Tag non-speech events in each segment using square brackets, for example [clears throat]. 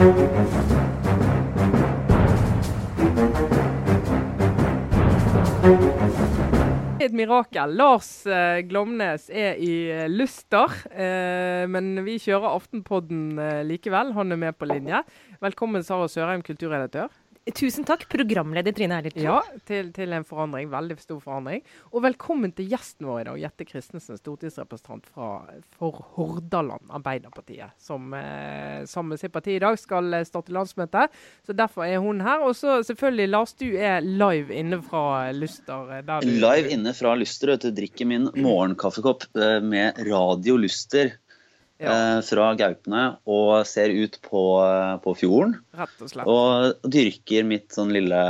Et mirakel. Lars eh, Glomnes er i Luster, eh, men vi kjører Aftenpodden eh, likevel. Han er med på linje. Velkommen, Sara Sørheim, kulturredaktør. Tusen takk, programleder Trine Eilertsen. Ja, til, til, en forandring. Veldig stor forandring. Og velkommen til gjesten vår i dag, Jette Christensen, stortingsrepresentant fra, for Hordaland Arbeiderpartiet. Som eh, sammen med sitt parti i dag skal starte landsmøte. Så derfor er hun her. Og så selvfølgelig, Lars, du er live inne fra Luster. Du... Live inne fra Luster. Du drikker min morgenkaffekopp eh, med Radio Luster ja. Eh, fra Gaupene og ser ut på, eh, på fjorden. Rett og slett. Og dyrker mitt sånn lille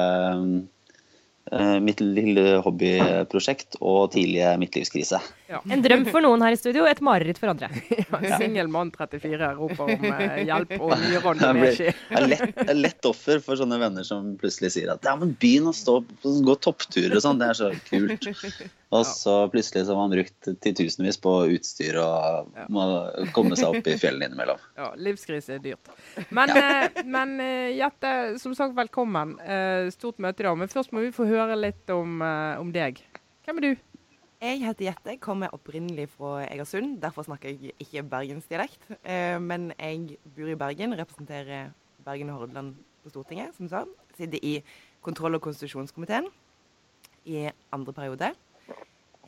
Eh, mitt lille hobbyprosjekt og tidlige midtlivskrise. Ja. En drøm for noen her i studio, et mareritt for andre. [laughs] Ja, Singel mann 34 roper om hjelp og nyråd [laughs] Jeg er lett offer for sånne venner som plutselig sier at ja, men begynn å stå, gå toppturer og sånn, det er så kult. [laughs] Og så plutselig så har man brukt titusenvis på utstyr og må komme seg opp i fjellene innimellom. [laughs] Ja, livskrise er dyrt. Men, ja. men uh, Jette, som sagt, velkommen. Stort møte i dag. Men først må vi få høre litt om, om deg. Hvem er du? Jeg heter Jette, kommer opprinnelig fra Egersund. Derfor snakker jeg ikke bergensdialekt. Men jeg bor i Bergen, representerer Bergen og Hordaland på Stortinget, som sa. Sitter i kontroll- og konstitusjonskomiteen i andre periode.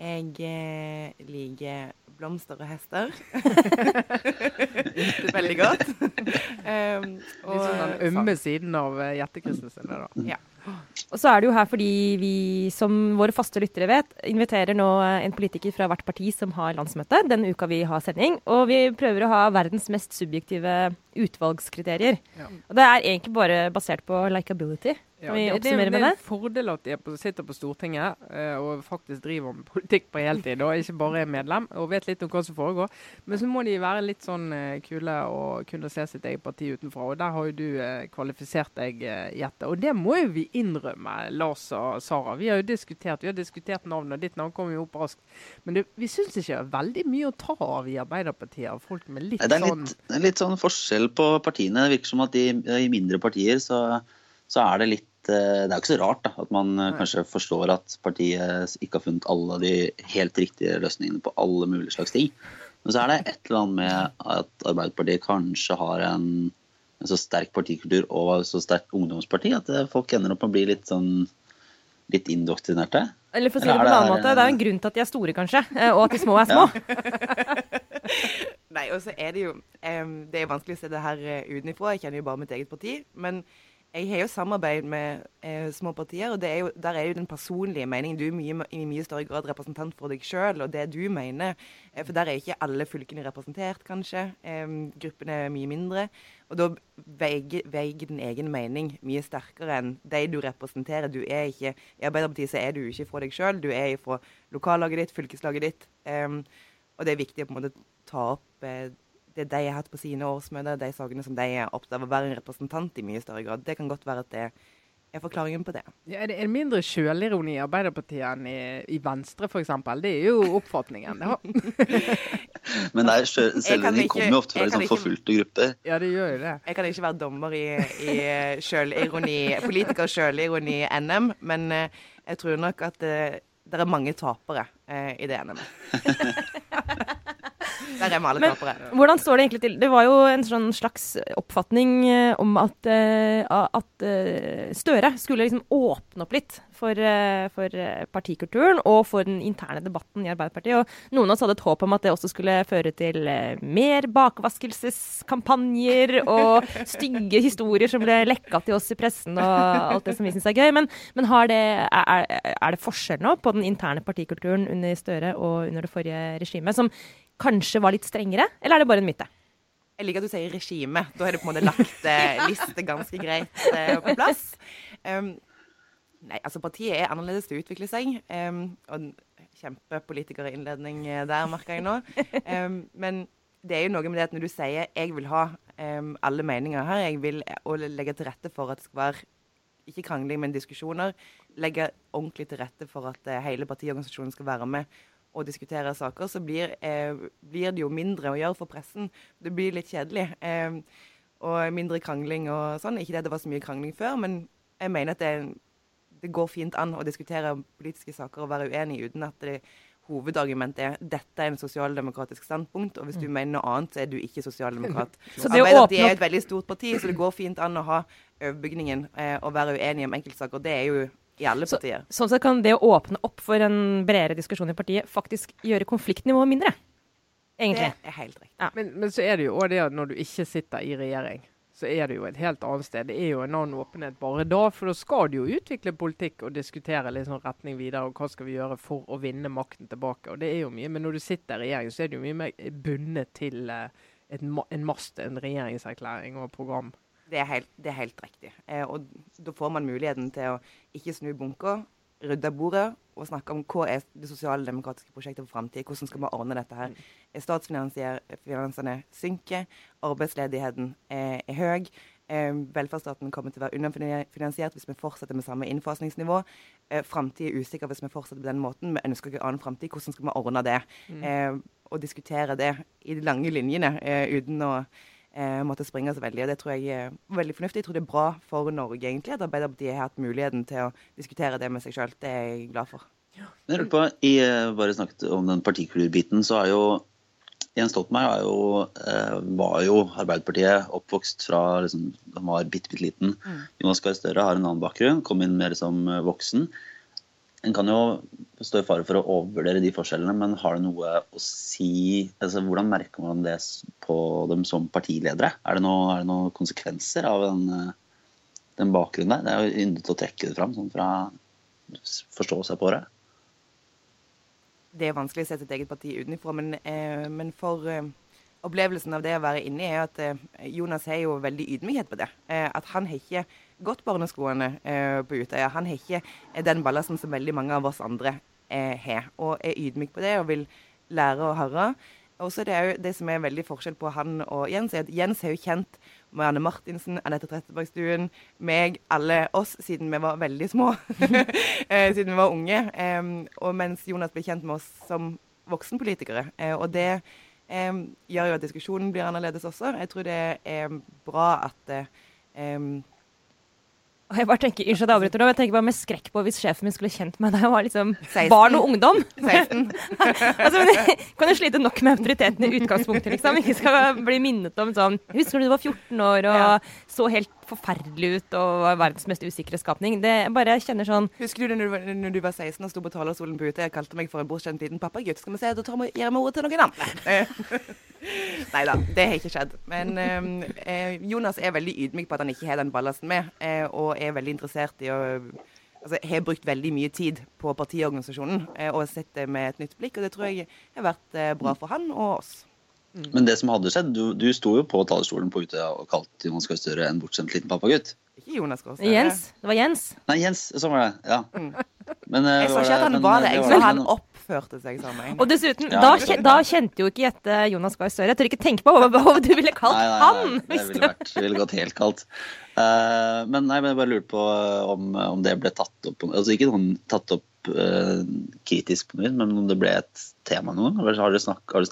Jeg eh, liker blomster og hester. [laughs] [laughs] Veldig godt. um, og, Litt sånn den ømme siden av Jette Christensen. Ja. Og så er det jo her fordi vi, som våre faste lyttere vet, inviterer nå en politiker fra hvert parti som har landsmøte denne uka vi har sending. Og vi prøver å ha verdens mest subjektive utvalgskriterier. Ja. Og det er egentlig bare basert på likability. Kan det, det? Det er en fordel at de sitter på Stortinget uh, og faktisk driver med politikk på heltid, og ikke bare er medlem og vet litt om hva som foregår. Men så må de være litt sånn uh, kule og kunne se sitt eget parti utenfra. Og der har jo du uh, kvalifisert deg, Jette. Og det må jo vi innrømme, Lars og Sara. Vi har jo diskutert vi har diskutert navnet, og ditt navn kom jo opp raskt. Men det, vi syns ikke det er veldig mye å ta av i Arbeiderpartiet. Folk med litt sånn det er litt, sånn litt sånn forskjell på partiene. Det virker som at i, i mindre partier så, så er det litt Eh, det er jo ikke så rart da, at man eh, Nei. kanskje forstår at partiet ikke har funnet alle de helt riktige løsningene på alle mulige slags ting. Men så er det et eller annet med at Arbeiderpartiet kanskje har en, en så sterk partikultur og så sterkt ungdomsparti at eh, folk ender opp med å bli litt sånn litt indoktrinerte. Eller for å si det på en annen måte, det er jo en grunn til at de er store, kanskje, og at de små er små. Ja. [laughs] Nei, og så er det jo um, Det er vanskelig å se det her utenfra. Jeg kjenner jo bare mitt eget parti. men jeg har jo samarbeid med eh, små partier, og er jo, der er jo den personlige meningen. Du er mye, i mye større grad representant for deg sjøl og det du mener. Eh, for der er ikke alle fylkene representert, kanskje. Eh, gruppene er mye mindre. Og da veier, veier din egen mening mye sterkere enn de du representerer. Du er ikke, I Arbeiderpartiet så er du ikke fra deg sjøl, du er fra lokallaget ditt, fylkeslaget ditt. Og det er viktig å på en måte ta opp eh, det de har hatt på sine årsmøter, de sakene som de er opptatt av å være en representant i mye større grad. Det kan godt være at det er forklaringen på det. Ja, er det er mindre sjølironi i Arbeiderpartiet enn i, i Venstre f.eks.? Det er jo oppfatningen. [laughs] Men nei, selvironi kommer jo ofte fra liksom forfulgte grupper. Ja, det gjør jo det. Jeg kan ikke være dommer i, i sjølironi, politiker sjølironi-NM, men uh, jeg tror nok at det, det er mange tapere eh, i det NM-et. [laughs] Der er vi alle tapere. Hvordan står det egentlig til? Det var jo en sånn slags oppfatning eh, om at, uh, at uh, Støre skulle liksom åpne opp litt for, for, partikulturen og for den interne debatten i Arbeiderpartiet. Og noen av oss hadde et håp om at det også skulle føre til mer bakvaskelseskampanjer og stygge historier som ble lekka til oss i pressen og alt det som vi syns er gøy. Men, men det, er, er, det forskjell nå på den interne partikulturen under Støre og under det forrige regimet, som kanskje var litt strengere, eller er det bare en myte? Jeg liker at du sier regime. Da har du på en måte lagt eh, liste ganske greit eh, på plass. Um, nei, altså partiet er annerledes til å utvikle seg. Um, og kjempepolitikerinnledning eh, der, merker jeg nå. Um, men det er jo noe med det at når du sier 'jeg vil ha um, alle meninger her', jeg vil og legge til rette for at det skal være ikke krangling, men diskusjoner. Legge ordentlig til rette for at uh, hele partiorganisasjonen skal være med å diskutere saker, så blir, eh, blir, det jo mindre å gjøre for pressen. Det blir litt kjedelig. Eh, og mindre krangling og sånn. Ikke det at det var så mye krangling før, men jeg mener at det, det går fint an å diskutere politiske saker og være uenig uten at det hovedargumentet er dette er en sosialdemokratisk standpunkt, og hvis du mener noe annet, så er du ikke sosialdemokrat. [laughs] Så det å Arbeiderpartiet er et veldig stort parti, så det går fint an å ha overbygningen eh, og være uenig om enkeltsaker. Det er jo i alle Så- partier. Sånn sett kan det å åpne opp for en bredere diskusjon i partiet faktisk gjøre konfliktnivået mindre. Egentlig. Det er helt riktig. Men, men så er det jo òg det at når du ikke sitter i regjering, så er det jo et helt annet sted. Det er jo en annen åpenhet bare da, for da skal du jo utvikle politikk og diskutere sånn retning videre, og hva skal vi gjøre for å vinne makten tilbake. Og det er jo mye, Men når du sitter i regjering, så er det jo mye mer bundet til eh, et, en mast, en regjeringserklæring og program. Det er helt, det er helt riktig. Eh, og da får man muligheten til å ikke snu bunker, rydde bordet og snakke om hva er det sosialdemokratiske prosjektet for framtida, Hvordan skal vi ordne dette her? Statsfinansene synker, arbeidsledigheten er, er høy. Eh, velferdsstaten kommer til å være underfinansiert hvis vi fortsetter med samme innfasningsnivå. Eh, framtida er usikker hvis vi fortsetter på den måten. Vi ønsker ikke annen framtid. Hvordan skal vi ordne det? Eh, og diskutere det i de lange linjene eh, uten å eh, måtte springe så veldig. og Det tror jeg er veldig fornuftig. Jeg tror det er bra for Norge egentlig at Arbeiderpartiet har hatt muligheten til å diskutere det med seg sjøl. Det er jeg glad for. Men jeg på, i, eh, bare snakket om den partikulturbiten, så er jo Jens Stoltenberg er jo, eh, var jo Arbeiderpartiet oppvokst fra liksom, han var bitte, bitte liten. Jonas Gahr Støre har en annen bakgrunn, kom inn mer som eh, voksen. En kan jo stå i fare for å overvurdere de forskjellene, men har det noe å si altså, Hvordan merker man det på dem som partiledere? Er det, noe, er det noen konsekvenser av den, eh, den bakgrunnen der? Det er jo yndet å trekke det fram sånn fra seg på det. det er vanskelig å se sitt eget parti utenfra, men, eh, men for eh, opplevelsen av det å være inni er at eh, Jonas har jo veldig ydmykhet på det. Eh, at han har ikke gått barneskoene eh, på Utøya. Han har ikke eh, den ballasten som veldig mange av oss andre eh, har, og er ydmyk på det og vil lære og høre. Og så er det jo det som er veldig forskjell på han og Jens, er at Jens er jo kjent med Anne Martinsen, Anette Trettebergstuen, meg, alle oss, siden vi var veldig små. [laughs] siden vi var unge. Og mens Jonas ble kjent med oss som voksenpolitikere. Og det gjør jo at diskusjonen blir annerledes også. Jeg tror det er bra at Og jeg bare tenker, Unnskyld at jeg avbryter nå, jeg tenker bare med skrekk på hvis sjefen min skulle kjent meg da jeg var liksom 16. barn og ungdom. [laughs] 16 [laughs] altså, men jeg [laughs] kan jo slite nok med autoriteten i utgangspunktet, liksom. Ikke skal bli minnet om sånn Husker du du var 14 år og Ja. så helt forferdelig ut og var verdens mest usikre skapning? Det jeg bare kjenner sånn Husker du når du, når du var 16 og sto på talerstolen på Utøya og kalte meg for en bortskjemt liten pappagutt? Skal vi se, da tar vi, gir vi ordet til noen andre. Nei [laughs] [laughs] da, det har ikke skjedd. Men eh, eh, Jonas er veldig ydmyk på at han ikke har den ballasten med, eh, og er veldig interessert i å Altså, har brukt veldig mye tid på partiorganisasjonen eh, og sett det med et nytt blikk, og det tror jeg har vært eh, bra for han og oss. Men det som hadde skjedd, du, du sto jo på talerstolen på Utøya og kalte Jonas Gahr Støre en bortskjemt liten pappagutt. Ikke Jonas Gahr Jens. Det var Jens. Nei, Jens, sånn var det. Ja. Mm. Men, eh, Jeg sa ikke at han men, var eh, det, jeg sa han oppførte seg som en. Og dessuten, Ja, da, da kjente jo ikke Jette Jonas Gahr Støre. Jeg tør ikke tenke på hva, hva du ville kalt Nei, nei, han. nei, det ville vært det ville gått helt kaldt. Uh, men nei, men jeg bare lurte på om, om det ble tatt opp Altså ikke noen tatt opp uh, kritisk på noe men om det ble et tema noen gang? Har dere snakka har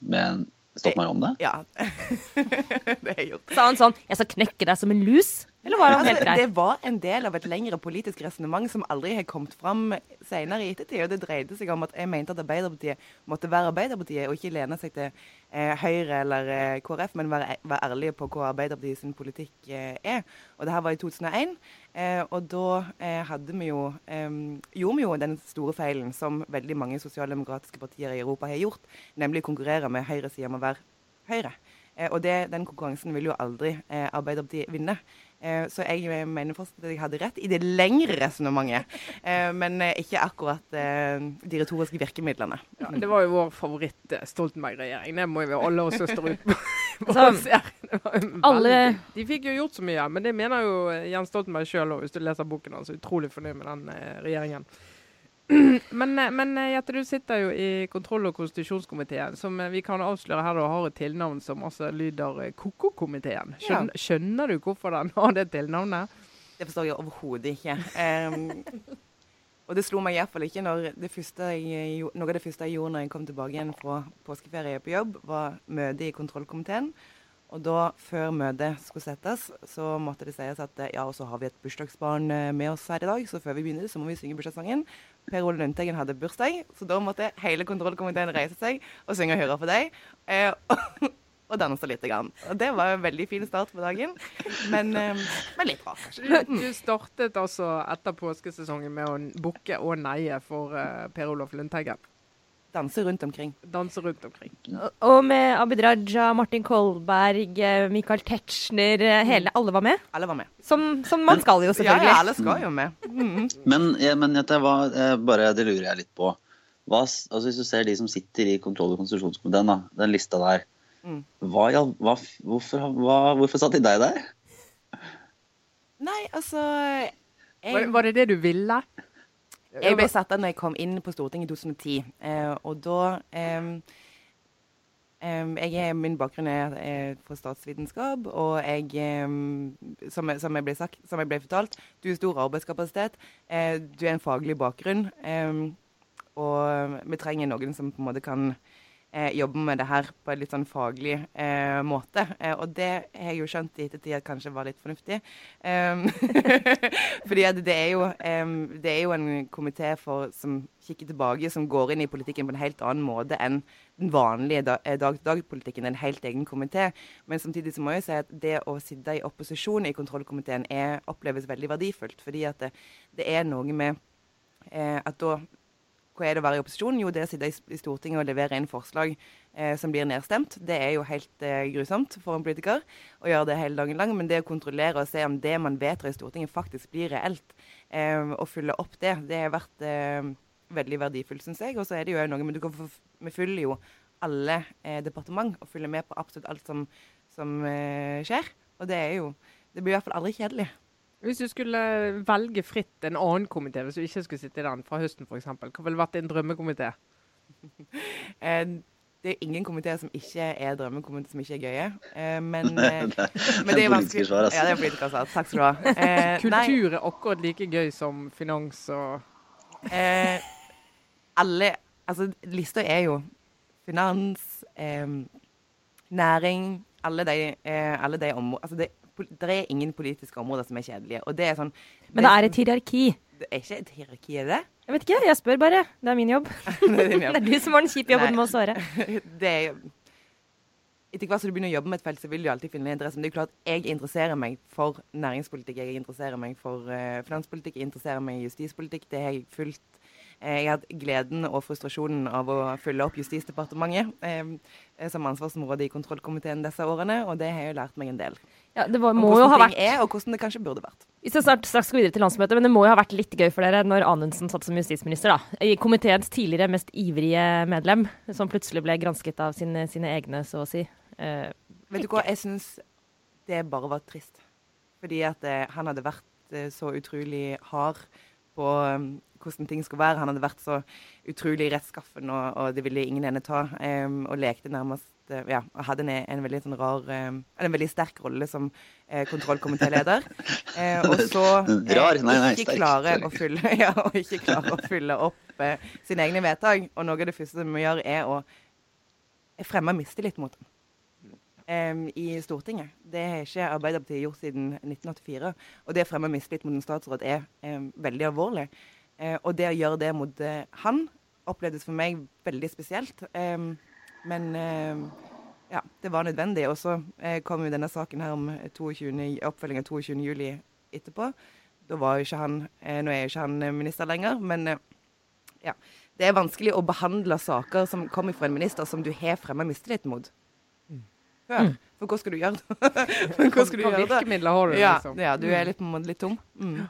dere stopp meg om det? Ja. [laughs] det har jeg gjort. Sa han sånn 'Jeg skal knekke deg som en lus'? Eller var han helt Altså, grei? det var en del av et lengre politisk resonnement som aldri har kommet fram senere i ettertid. Og det dreide seg om at jeg mente at Arbeiderpartiet måtte være Arbeiderpartiet, og ikke lene seg til eh, Høyre eller eh, KrF, men være, være ærlige på hva Arbeiderpartiet sin politikk eh, er. Og det her var i 2001. Eh, og da eh, hadde vi jo, eh, gjorde vi jo den store feilen som veldig mange sosialdemokratiske partier i Europa har gjort, nemlig konkurrere med høyresida om å være Høyre. Eh, og det, den konkurransen vil jo aldri eh, Arbeiderpartiet vinne. Eh, så jeg mener fortsatt at jeg hadde rett i det lengre resonnementet, eh, men eh, ikke akkurat eh, de retoriske virkemidlene. Ja, det var jo vår favoritt eh, Stoltenberg-regjering. Det må jo alle oss søstre ut på. Jo alle- De fikk jo gjort så mye, men det mener jo eh, Jens Stoltenberg sjøl òg, hvis du leser boken hans. Utrolig fornøyd med den eh, regjeringen. [clears throat] Men, eh, men eh, Jette, du sitter jo i kontroll- og konstitusjonskomiteen, som vi kan avsløre her da har et tilnavn som altså lyder Koko-komiteen. Skjønner, skjønner du hvorfor den har det tilnavnet? Det forstår jeg overhodet ikke. Um, og det slo meg iallfall ikke når jeg, noe av det første jeg gjorde når jeg kom tilbake igjen fra påskeferie på jobb, var møte i kontrollkomiteen. Og da, før møtet skulle settes, så måtte det sies at eh, ja, og så har vi et bursdagsbarn eh, med oss her i dag, så før vi begynner, så må vi synge bursdagssangen. Per Ole Lundteigen hadde bursdag, så da måtte hele kontrollkomiteen reise seg og synge 'Hurra for deg'. Eh, og, [laughs] og danse litt. Grann. Og det var en veldig fin start på dagen, men, eh, men litt bra, kanskje. Du, du startet altså etter påskesesongen med å bukke og neie for eh, Per Olaf Lundteigen. Danse rundt omkring. Danse rundt omkring. Og- med Abid Raja, Martin Kolberg, eh, Michael Tetzschner, eh, hele, alle var med. Alle var med. Som, som man skal jo, selvfølgelig. ja, alle skal jo med. Mm. Men, ja, men hva, eh, bare, det lurer jeg litt på. Hva, altså Hvis du ser de som sitter i kontroll- og konstitusjonskomiteen, den lista der. Mm. Hva, hva, hvorfor, hva, hvorfor satt de deg der? Nei, altså Var, var det det du ville? Jeg ble satt av når jeg kom inn på Stortinget i 2010, eh, og da eh, jeg Min bakgrunn er, er fra statsvitenskap, og jeg som, som, jeg ble sagt, som jeg ble fortalt, du har stor arbeidskapasitet, eh, du er en faglig bakgrunn, og vi trenger noen som på en måte kan eh, jobbe med det her på en litt sånn faglig eh, måte. Eh, og det har jeg jo skjønt i ettertid at kanskje var litt fornuftig. Um, [laughs] fordi at det er jo, um, det er jo en komité som kikker tilbake, som går inn i politikken på en helt annen måte enn den vanlige eh, dag-til-dag-politikken. En helt egen komité. Men samtidig så må jeg si at det å sitte i opposisjon i kontrollkomiteen er, oppleves veldig verdifullt. Fordi at det, det er noe med eh, at da hva er det å være i opposisjon? Jo, det å sitte i Stortinget og levere inn forslag eh, som blir nedstemt. Det er jo helt eh, grusomt for en politiker å gjøre det hele dagen lang. Men det å kontrollere og se om det man vedtar i Stortinget, faktisk blir reelt, eh, og følge opp det, det har vært eh, veldig verdifullt, syns jeg. Og så er det jo noe Men du kan få, vi følger jo alle eh, departement og følger med på absolutt alt som, som eh, skjer. Og det er jo Det blir i hvert fall aldri kjedelig. Hvis du skulle velge fritt en annen komité, hvis du ikke skulle sitte i den fra høsten f.eks., hva ville vært din drømmekomité? [laughs] Eh, det er ingen komiteer som ikke er drømmekomiteer som ikke er gøye. Eh, men, [laughs] eh, men det er vanskelig. svar, altså. Ja, det er politikersvar. Takk skal du ha. Eh, [laughs] Kultur er akkurat like gøy som finans og eh, alle Altså, lista er jo finans, eh, næring Alle de, eh, alle de områdene altså det, det er ingen politiske områder som er kjedelige. Og det er sånn Men det er et hierarki. Det er ikke et hierarki, er det? Jeg vet ikke, jeg spør bare. Det er min jobb. [laughs] Det er din [laughs] Det er du som har den kjipe jobben med å svare. [laughs] det er jo Etter hvert som du begynner å jobbe med et felt, så vil du alltid finne en interesse. Men det er jo klart, jeg interesserer meg for næringspolitikk, jeg interesserer meg for eh, finanspolitikk, jeg interesserer meg i justispolitikk. Det har jeg fulgt. Eh, jeg har hatt gleden og frustrasjonen av å følge opp Justisdepartementet eh, som ansvarsområde i kontrollkomiteen disse årene, og det har jeg jo lært meg en del. Ja, det var, må jo ha vært er, og hvordan det kanskje burde vært. Vi skal snart straks gå videre til landsmøtet, men det må jo ha vært litt gøy for dere når Anundsen satt som justisminister, da. I komiteens tidligere mest ivrige medlem, som plutselig ble gransket av sine, sine egne, så å si. Eh, Vet du hva, jeg syns det bare var trist. Fordi at eh, han hadde vært eh, så utrolig hard på hvordan ting skulle være. Han hadde vært så utrolig rettskaffen, og, og det ville ingen ende ta. Um, og lekte nærmest eh, Ja, hadde en, en veldig sånn rar em, En veldig sterk rolle som eh, kontrollkomitéleder. Eh, og så [laughs] eh, Rar? Nei, nei, ikke klare å fylle [laughs] Ja, og ikke klare å fylle opp eh, sine egne vedtak. Og noe av det første vi gjør, er å fremme mistillit mot ham em, i Stortinget. Det har ikke Arbeiderpartiet gjort siden 1984. Og det å fremme mistillit mot en statsråd er veldig alvorlig. Eh, og det å gjøre det mot eh, han opplevdes for meg veldig spesielt. Em, men em, ja, det var nødvendig. Og så eh, kom jo denne saken her om 22. oppfølging av 22. juli etterpå. Da var jo ikke han eh, Nå er jo ikke han minister lenger, men eh, ja. Det er vanskelig å behandle saker som kommer fra en minister som du har fremma mistillit mot. Før. For hva skal du gjøre da? [laughs] Hva skal du gjøre da? virkemidler har du? Ja, liksom? ja, du er litt, litt tom. Mm.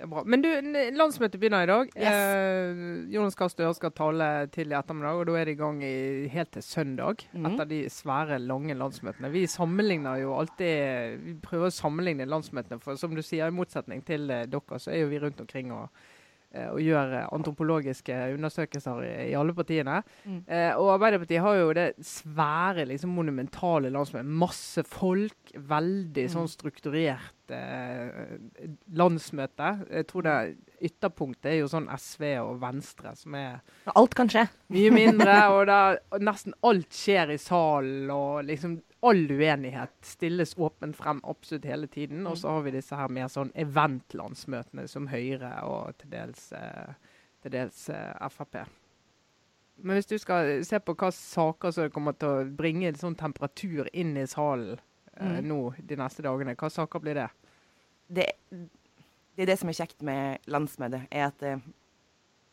Det er bra. Men du, landsmøtet begynner i dag. Yes. Eh, Jonas Gahr Støre skal tale til i ettermiddag, og da er det i gang i, helt til søndag. Mm. Etter de svære, lange landsmøtene. Vi sammenligner jo alltid Vi prøver å sammenligne landsmøtene, for som du sier, i motsetning til eh, dere, så er jo vi rundt omkring og og gjør eh, antropologiske undersøkelser i, i alle partiene. Mm. Eh, og Arbeiderpartiet har jo det svære, liksom monumentale landsmøtet. Masse folk. Veldig Mm. sånn strukturert eh, landsmøte. Jeg tror det Ytterpunktet er jo sånn SV og Venstre, som er Alt kan skje. mye mindre. [laughs] og, da, og nesten alt skjer i salen, og liksom all uenighet stilles åpent frem absolutt hele tiden. Og så har vi disse her mer sånn event-landsmøtene som Høyre og til dels, eh, til dels eh, Frp. Men hvis du skal se på hva saker som kommer til å bringe sånn temperatur inn i salen eh, Mm. nå de neste dagene, hva saker blir det? det, det er det som er kjekt med landsmøtet, er at det,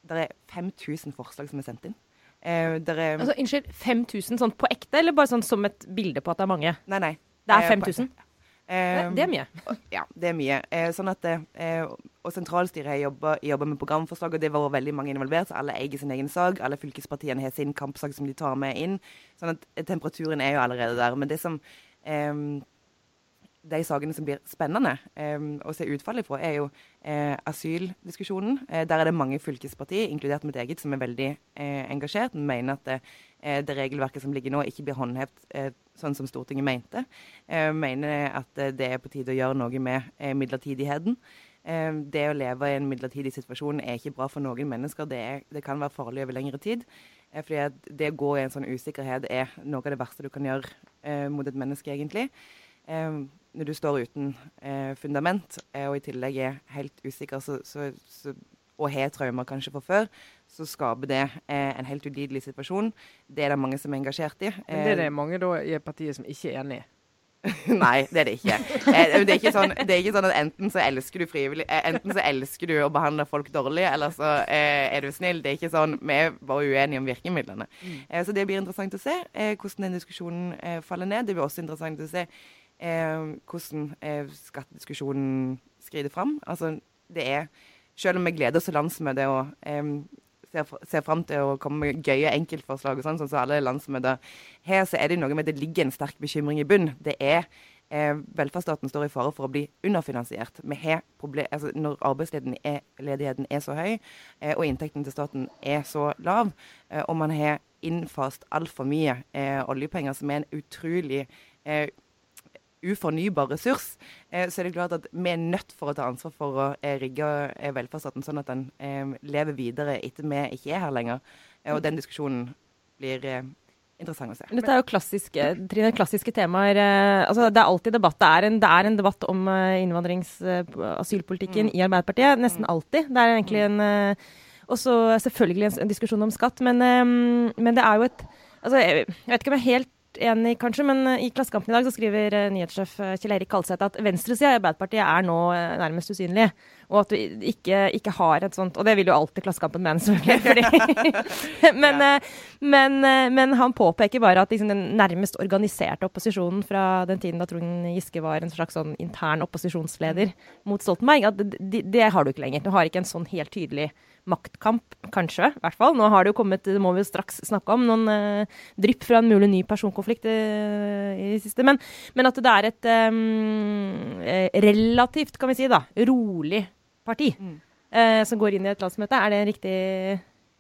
det er 5000 forslag som er sendt inn. Eh, der er, Altså, Unnskyld, 5000 sånn på ekte, eller bare sånn som et bilde på at det er mange? nei, nei. Det er Eh, 5000? Eh, Det er mye. Ja, det er mye. Eh, sånn at, eh, og sentralstyret har jobba, jobba med programforslag, og det var veldig mange involvert. så Alle eier sin egen sak. Alle fylkespartiene har sin kampsak som de tar med inn. Sånn at eh, temperaturen er jo allerede der. Men det som eh, De sakene som blir spennende eh, å se utfallet fra, er jo eh, asyldiskusjonen. Eh, der er det mange fylkespartier, inkludert mitt eget, som er veldig eh, engasjert. Mener at det, eh, det regelverket som ligger nå, ikke blir håndhevet eh, sånn som Stortinget mente. Eh, mener at det er på tide å gjøre noe med midlertidigheten. Det å leve i en midlertidig situasjon er ikke bra for noen mennesker. Det, er, det kan være farlig over lengre tid. Fordi at det å gå i en sånn usikkerhet er noe av det verste du kan gjøre mot et menneske, egentlig. Eh, når du står uten eh, fundament eh, og i tillegg er helt usikker så, så, så, og har traumer kanskje fra før, så skaper det eh, en helt ulidelig situasjon. Det er det mange som er engasjert i. Men det er det mange da i partiet som ikke er enig i. [laughs] Nei, det er det ikke. Eh, det, er ikke sånn, det er ikke sånn at enten så elsker du frivillig eh, Enten så elsker du å behandle folk dårlig, eller så eh, er du snill. Det er ikke sånn, Vi er bare uenige om virkemidlene. Eh, så det blir interessant å se eh, hvordan den diskusjonen eh, faller ned. Det blir også interessant å se eh, hvordan eh, skattediskusjonen skrider fram. Altså, det er Selv om vi gleder oss til landsmøtet og eh, ser, ser fram til å komme med gøye enkeltforslag, og sånn, sånn som alle landsmøter her, så er det noe med at det ligger en sterk bekymring i bunn. Det er eh, Velferdsstaten står i fare for å bli underfinansiert. Altså, når arbeidsledigheten er, så høy, eh, og inntekten til staten er så lav, eh, og man har innfast altfor mye eh, oljepenger, som er en utrolig eh, ufornybar ressurs, eh, så er det klart at vi er nødt for å ta ansvar for å eh, rigge eh, velferdsstaten sånn at den eh, lever videre etter vi ikke er her lenger. Og den diskusjonen blir interessant å se. Dette er jo klassiske, Trine, klassiske temaer. altså Det er alltid debatt. Det er en, det er en debatt om innvandrings- asylpolitikken i Arbeiderpartiet. Nesten alltid. Det er egentlig en eh, Og så selvfølgelig en, en diskusjon om skatt. Men, men det er jo et altså Jeg vet ikke om jeg helt enig, kanskje, men eh, i Klassekampen i dag så skriver eh, nyhetssjef eh, Kjell Erik Kalseth at venstresida i Arbeiderpartiet er nå nærmest usynlig. Og at du ikke, ikke har et sånt Og det vil jo alltid Klassekampen mene, selvfølgelig. [laughs] Men, ja. men, men han påpeker bare at liksom, den nærmest organiserte opposisjonen fra den tiden da Trond Giske var en slags sånn intern opposisjonsleder mot Stoltenberg, at det, det har du ikke lenger. Du har ikke en sånn helt tydelig maktkamp, kanskje. i hvert fall. Nå har det jo kommet, det må vi straks snakke om, noen eh, drypp fra en mulig ny personkonflikt eh, i det siste. Men, men at det er et eh, eh, relativt, kan vi si, da, rolig parti Mm. eh, som går inn i et landsmøte. Er det en riktig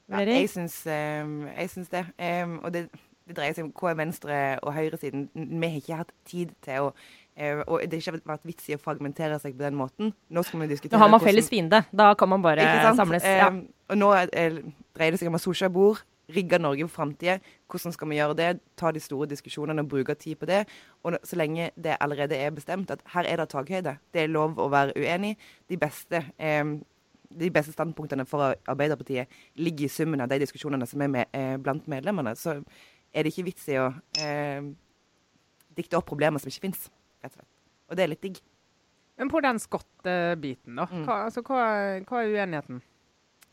Ja, jeg syns, ehm, jeg syns det. Ehm, og det, det dreier seg om hva er venstre- og høyresiden. Vi har ikke hatt tid til å eh, Og det har ikke vært vits i å fragmentere seg på den måten. Nå skal vi diskutere Nå har man hvordan- felles fiende. Da kan man bare samles. Ja. Ehm, og nå er- dreier det seg om at Solskjær bor, rigge Norge for framtida. Hvordan skal vi gjøre det? Ta de store diskusjonene og bruke tid på det. Og så lenge det allerede er bestemt at her er det takhøyde, det er lov å være uenig. De beste, eh, de beste standpunktene for Arbeiderpartiet ligger i summen av de diskusjonene som er med, eh, blant medlemmene. Så er det ikke vits i å eh, dikte opp problemer som ikke fins, rett og slett. Og det er litt digg. Men på den skottebiten, da. Mm. Hva, altså, hva, hva er uenigheten?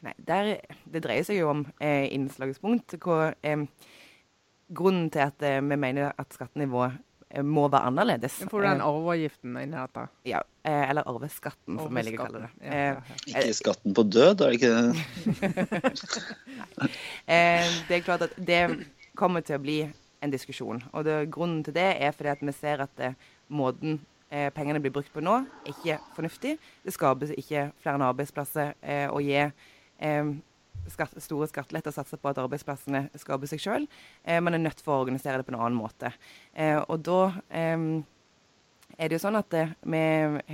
Nei, der, det dreier seg jo om eh, innslagspunkt. Hvor, eh, grunnen til at eh, vi mener at skattenivået eh, må være annerledes. Får du den eh, arveavgiften inni dette? ja, eh, eller arveskatten, som jeg liker å kalle det. Ja, Eh, ja, ja. Ikke skatten på død, er det ikke det? [laughs] Eh, det er klart at det kommer til å bli en diskusjon. Og det, grunnen til det er fordi at vi ser at eh, måten eh, pengene blir brukt på nå, er ikke fornuftig. Det skapes ikke flere arbeidsplasser eh, å gi eh, skatt, store skatteletter og satse på at arbeidsplassene skaper seg sjøl. Eh, man er nødt for å organisere det på en annen måte. Eh, og da er det jo sånn at vi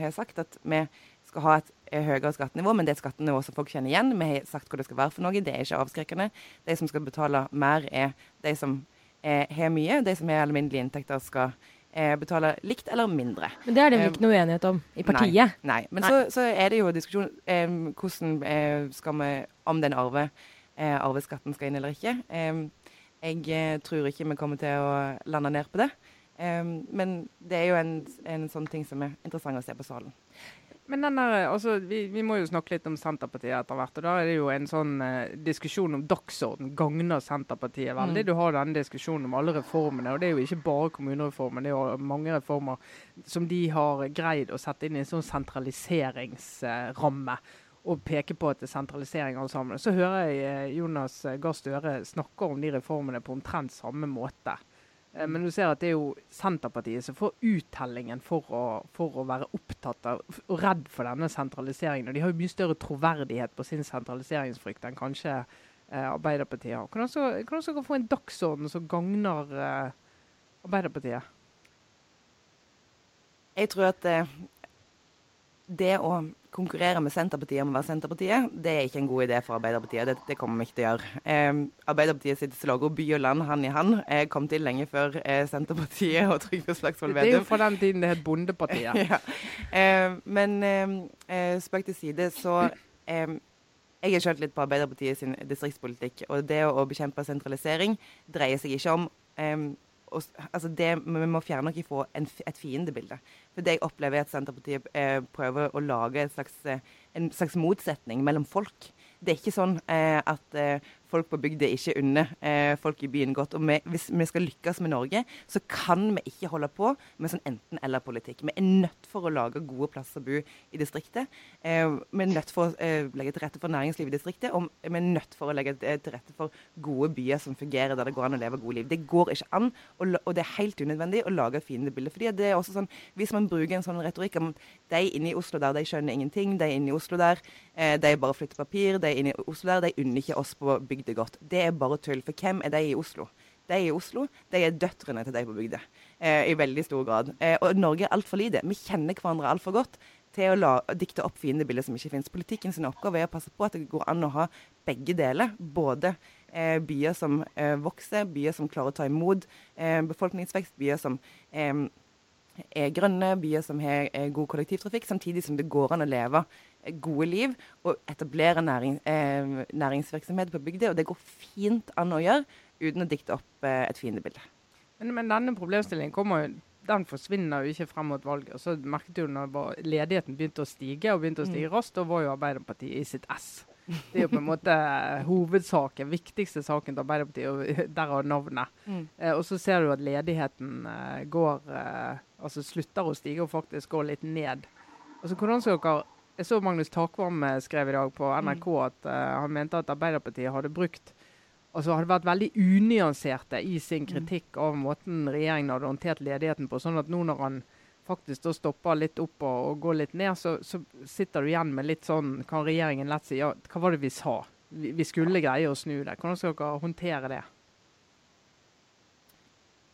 har sagt at vi skal ha et høyere skattenivå, men det er et skattenivå som folk kjenner igjen. Vi har sagt hva det skal være for noe. Det er ikke avskrekkende. De som skal betale mer, er de som har mye. De som har alminnelige inntekter, skal eh, betale likt eller mindre. Men det er det vel Eh, ikke noe uenighet om i partiet? Nei. nei. Men Nei. Så, så er det jo diskusjon eh, hvordan eh, skal vi Om den arve, eh, arveskatten skal inn eller ikke. Eh, jeg tror ikke vi kommer til å lande ned på det. Men det er jo en, en sånn ting som er interessant å se på salen. Men den der, altså, vi, vi må jo snakke litt om Senterpartiet etter hvert. og Da er det jo en sånn eh, diskusjon om dagsorden gagner Senterpartiet veldig. Mm. Du har denne diskusjonen om alle reformene. og Det er jo ikke bare kommunereformen, det er jo mange reformer som de har greid å sette inn i en sånn sentraliseringsramme. Og peke på at det er sentralisering alle sammen. Så hører jeg eh, Jonas Gahr Støre snakke om de reformene på omtrent samme måte. Eh, Men du ser at det er jo Senterpartiet som får uttellingen for å, for å være opptatt av og redd for denne sentraliseringen. Og de har jo mye større troverdighet på sin sentraliseringsfrykt enn kanskje eh, Arbeiderpartiet har. Hvordan skal også, også få en dagsorden som gagner eh, Arbeiderpartiet? Jeg tror at eh, det å konkurrere med Senterpartiet om å være Senterpartiet, det er ikke en god idé for Arbeiderpartiet. Det, det kommer vi ikke til å gjøre. Eh, Arbeiderpartiet sitt slagord 'by og land hand i hand' eh, kom til lenge før eh, Senterpartiet og Trygve Slagsvold Det er jo fra den tiden det het Bondepartiet. [laughs] ja. eh, men eh, eh, spøk til side, så eh, Jeg har skjønt litt på Arbeiderpartiet sin distriktspolitikk. Og det å bekjempe sentralisering dreier seg ikke om s- altså det, Vi må fjerne noe fra en, et fiendebilde. For det jeg opplever er at Senterpartiet eh, prøver å lage slags, eh, en slags motsetning mellom folk. Det er ikke sånn eh, at eh, folk på bygda ikke unner eh, folk i byen godt. Og vi, hvis vi skal lykkes med Norge, så kan vi ikke holde på med sånn enten-eller-politikk. Vi er nødt for å lage gode plasser å bo i distriktet. Eh, vi er nødt for å eh, legge til rette for næringsliv i distriktet, og vi er nødt for å legge til til rette for gode byer som fungerer, der det går an å leve gode liv. Det går ikke an, og, og det er helt unødvendig å lage et fiendebilde. fordi det er også sånn, Hvis man bruker en sånn retorikk om de inne i Oslo der, de skjønner ingenting, de inne i Oslo der, eh, de bare flytter papir, de inne i Oslo der, de unner ikke oss på bygda godt. Det er bare tull. For hvem er de i Oslo? De i Oslo de er døtrene til de på bygda, eh, i veldig stor grad. Eh, og Norge er altfor lite. Vi kjenner hverandre altfor godt til å la, dikte opp fiendebilder som ikke finnes. Politikken sin oppgave er å passe på at det går an å ha begge deler. Både eh, byer som eh, vokser, byer som klarer å ta imot eh, befolkningsvekst, byer som eh, grønne, byer som har eh, god kollektivtrafikk, samtidig som det går an å leve eh, gode liv og etablere næring, eh, næringsvirksomhet på bygda. Og det går fint an å gjøre uten å dikte opp eh, et fiendebilde. Men, men denne problemstillingen kommer jo den forsvinner jo ikke frem mot valget. Og så merket du når ledigheten begynte å stige, og begynte å stige raskt, da var jo Arbeiderpartiet i sitt ess. Det er jo på en måte hovedsaken, viktigste saken til Arbeiderpartiet, og derav navnet. Mm. Eh, og så ser du at ledigheten eh, går eh, Altså slutter å stige og faktisk går litt ned. Altså hvordan skal dere Jeg så Magnus Takvam eh, skrev i dag på NRK at uh, han mente at Arbeiderpartiet hadde brukt altså hadde vært veldig unyanserte i sin kritikk av måten regjeringen hadde håndtert ledigheten på. Sånn at nå når han faktisk da stopper litt opp og, og går litt ned, så, så sitter du igjen med litt sånn Kan regjeringen lett si ja, hva var det vi sa? Vi, vi skulle greie å snu det. Hvordan skal dere håndtere det?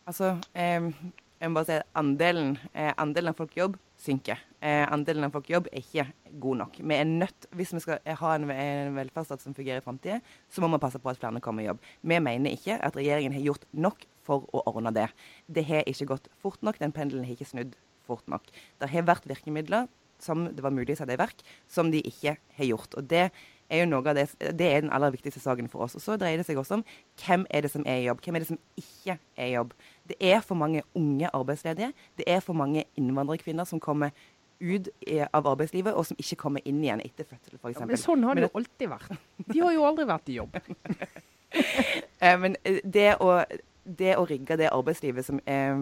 Altså, eh, jeg må bare si at andelen, eh, andelen av folk i jobb synker. Eh, andelen av folk i jobb er ikke god nok. Vi er nødt, Hvis vi skal ha en, en velferdsstat som fungerer i framtida, så må vi passe på at flere kommer i jobb. Vi mener ikke at regjeringen har gjort nok for å ordne det. Det har ikke gått fort nok. Den pendelen har ikke snudd fort nok. Det har vært virkemidler som det var mulig å sette i verk, som de ikke har gjort. Og det er jo noe av det, det er den aller viktigste saken for oss. Og så dreier det seg også om hvem er det som er i jobb, hvem er det som ikke er i jobb. Det er for mange unge arbeidsledige. Det er for mange innvandrerkvinner som kommer ut av arbeidslivet, og som ikke kommer inn igjen etter fødsel, f.eks. Ja, men sånn har det jo alltid vært. De har jo aldri vært i jobb. [laughs] Eh, men eh, det å, det å rigge det arbeidslivet som eh,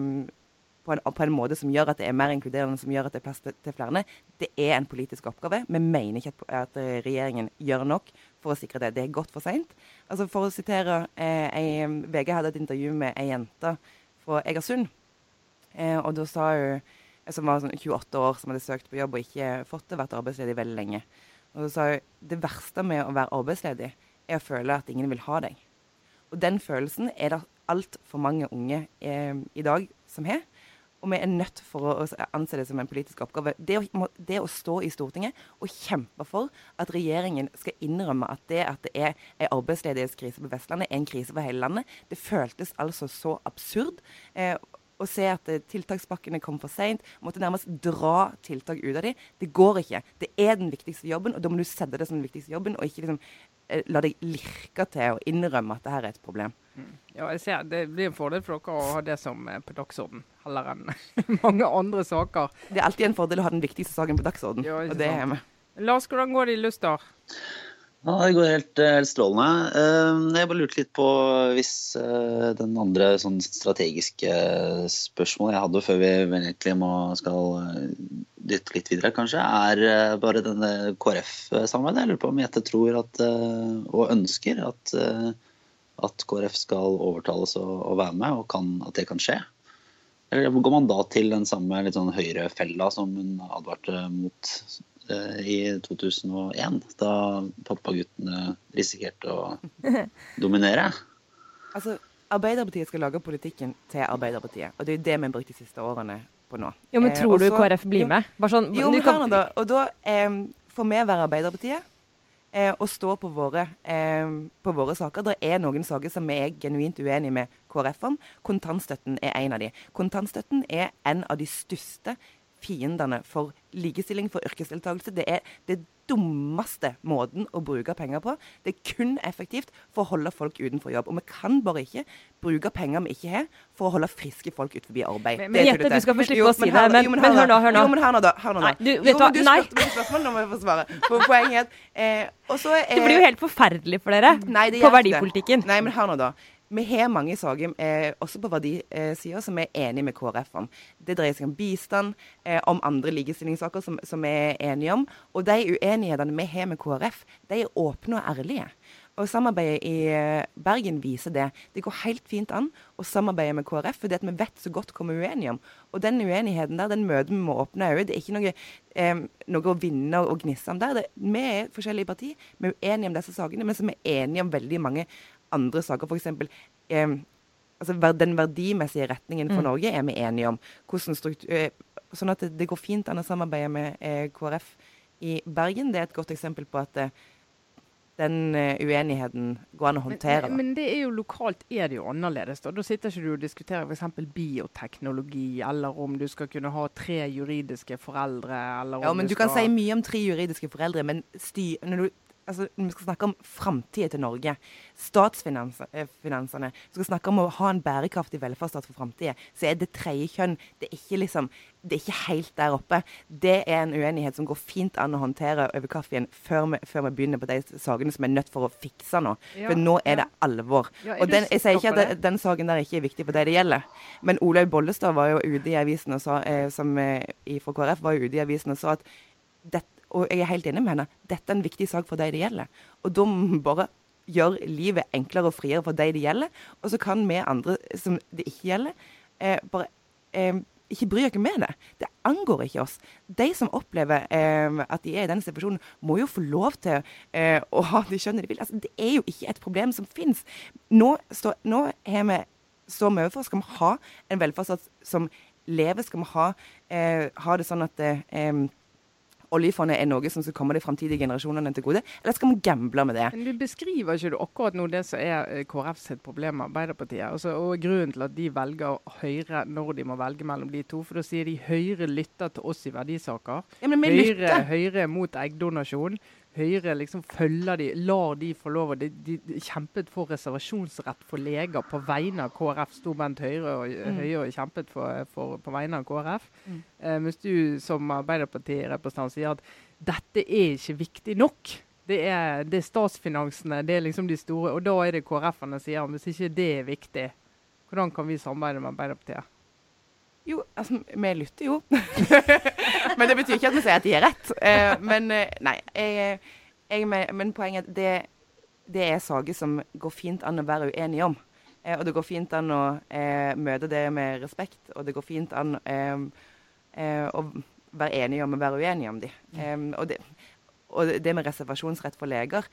på, en, på en måte som gjør at det er mer inkluderende, som gjør at det er plass til, til flere, det er en politisk oppgave. Vi mener ikke at, at eh, regjeringen gjør nok for å sikre det. Det er godt for seint. Altså, for å sitere eh, VG hadde et intervju med ei jente fra Egersund. Eh, og da sa hun som var sånn 28 år, som hadde søkt på jobb og ikke fått det, vært arbeidsledig veldig lenge. Og så sa hun det verste med å være arbeidsledig er å føle at ingen vil ha deg. Og den følelsen er det altfor mange unge eh, i dag som har. Og vi er nødt for å, anse det som en politisk oppgave. Det å, det å stå i Stortinget og kjempe for at regjeringen skal innrømme at det at det er en arbeidsledighetskrise på Vestlandet, er en krise for hele landet, det føltes altså så absurd. Eh, å se at eh, tiltakspakkene kom for seint, måtte nærmest dra tiltak ut av dem. Det går ikke. Det er den viktigste jobben, og da må du sette det som den viktigste jobben, og ikke liksom eh, la deg lirke til å innrømme at det her er et problem. Ja, jeg ser, Det blir en fordel for dere å ha det som eh, på dagsorden, heller enn [laughs] mange andre saker. Det er alltid en fordel å ha den viktigste saken på dagsorden, Ja, og det er vi. Lars, hvordan går det i Luster? Ja, det går helt, eh, helt strålende. Eh, Jeg bare lurte litt på hvis eh, den andre sånn strategiske spørsmålet jeg hadde før vi egentlig må skal dytte litt videre, kanskje, er bare denne KrF-samarbeidet. Jeg lurer på om Jette tror at, og ønsker at, at KrF skal overtales og, og være med, og kan, at det kan skje. Eller går man da til den samme litt sånn høyrefella som hun advarte mot i 2001, da pappaguttene risikerte å [laughs] dominere? Altså, Arbeiderpartiet skal lage politikken til Arbeiderpartiet, og det er jo det vi har brukt de siste årene på nå. Jo, men Eh, tror du KrF blir Jo, med? Bare sånn, Jo, du men kan- da. Og da eh, får vi være Arbeiderpartiet eh, og stå på våre, eh, på våre saker. Det er noen saker som vi er genuint uenige med KrF om. Kontantstøtten er en av de. Kontantstøtten er en av de største fiendene for likestilling, for yrkesdeltakelse. Det er det dummeste måten å bruke penger på. Det er kun effektivt for å holde folk utenfor jobb. Og vi kan bare ikke bruke penger vi ikke har, for å holde friske folk utenfor arbeid. Men- men Jette, du skal få slippe å si det, men- men hør nå, hør nå. Jo, men hør nå, da. Hør nå, da. Nei, du, vet jo, du men hva? du spurte meg spørsmål, nå må jeg få svare. For poenget er eh, eh, Det blir jo helt forferdelig for dere Nei, på verdipolitikken. det. Nei, men hør nå, da. Vi har mange saker, eh, også på verdisida, som er enige med KrF om. Det dreier seg om bistand, eh, om andre likestillingssaker som, som vi er enige om. Og de uenighetene vi har med KrF, de er åpne og ærlige. Og Samarbeidet i eh, Bergen viser det. Det går helt fint an å samarbeide med KrF, fordi at vi vet så godt hva vi er uenige om. Og den uenigheten der, den møter vi med åpne øyne. Det er ikke noe, eh, noe å vinne og gnisse om der. Det, vi er forskjellige partier. Vi er uenige om disse sakene, men så er enige om veldig mange andre saker. F.eks. Eh, altså, den verdimessige retningen for Mm. Norge er vi enige om. Eh, sånn at det, det går fint an å samarbeide med eh, KrF i Bergen. Det er et godt eksempel på at eh, den uenigheten går an å håndtere. Men, men det er jo lokalt er det jo annerledes. Da Da sitter ikke du og diskuterer f.eks. bioteknologi, eller om du skal kunne ha tre juridiske foreldre, eller om Ja, men du kan skal si mye om tre juridiske foreldre, men styr, når, du, altså, vi skal snakke om framtida til Norge, statsfinansene, vi skal snakke om å ha en bærekraftig velferdsstat for framtida, så er det tredje kjønn det er, ikke liksom, det er ikke helt der oppe. Det er en uenighet som går fint an å håndtere over kaffen før vi, før vi begynner på de sakene som er nødt for å fikse nå. Ja, For nå er ja. det alvor. Ja, er Og den, jeg sier ikke at det, den saken der ikke er viktig for det det gjelder. Men Olaug Bollestad var jo ute i avisen og sa, eh, som eh, i- fra KrF var jo ute i avisen og sa at det, og jeg er helt enig med henne, dette er en viktig sak for de det gjelder. Og da må vi bare gjøre livet enklere og friere for de det gjelder. Og så kan vi andre som det ikke gjelder, eh, bare eh, ikke bry dere med det. Det angår ikke oss. De som opplever eh, at de er i den situasjonen, må jo få lov til eh, å ha det skjønnet de vil. Altså, det er jo ikke et problem som fins. Nå, nå har vi står vi overfor. Skal vi ha en velferdsstat som lever? Skal vi ha, eh, ha det sånn at eh, oljefondet er noe som skal komme de framtidige generasjonene til gode? Eller skal vi gamble med det? Men du beskriver ikke du akkurat nå det som er eh, KrF sitt problem med Arbeiderpartiet. Altså, og grunnen til at de velger Høyre når de må velge mellom de to. For da sier de Høyre lytter til oss i verdisaker. Ja, men vi Høyre, lytter. Høyre mot eggdonasjon. Høyre liksom følger de, lar de få lov. De, de, de kjempet for reservasjonsrett for leger på vegne av KrF. Sto Bent Høyre og, Mm. Høie og kjempet for, for, på vegne av KrF. Mm. Eh, mens du som Arbeiderparti-representant sier at dette er ikke viktig nok. Det er, det er statsfinansene, det er liksom de store. Og da er det KrF-ene sier hvis ikke det er viktig, hvordan kan vi samarbeide med Arbeiderpartiet? Jo, altså, vi lytter jo. [laughs] men det betyr ikke at vi sier at de har rett. Eh, men eh, nei. Jeg, jeg, men, poenget er at det, er saker som går fint an å være uenige om. Eh, og det går fint an å eh, møte det med respekt, og det går fint an eh, å være enige om å være uenige om de. Um, og, det, og det med reservasjonsrett for leger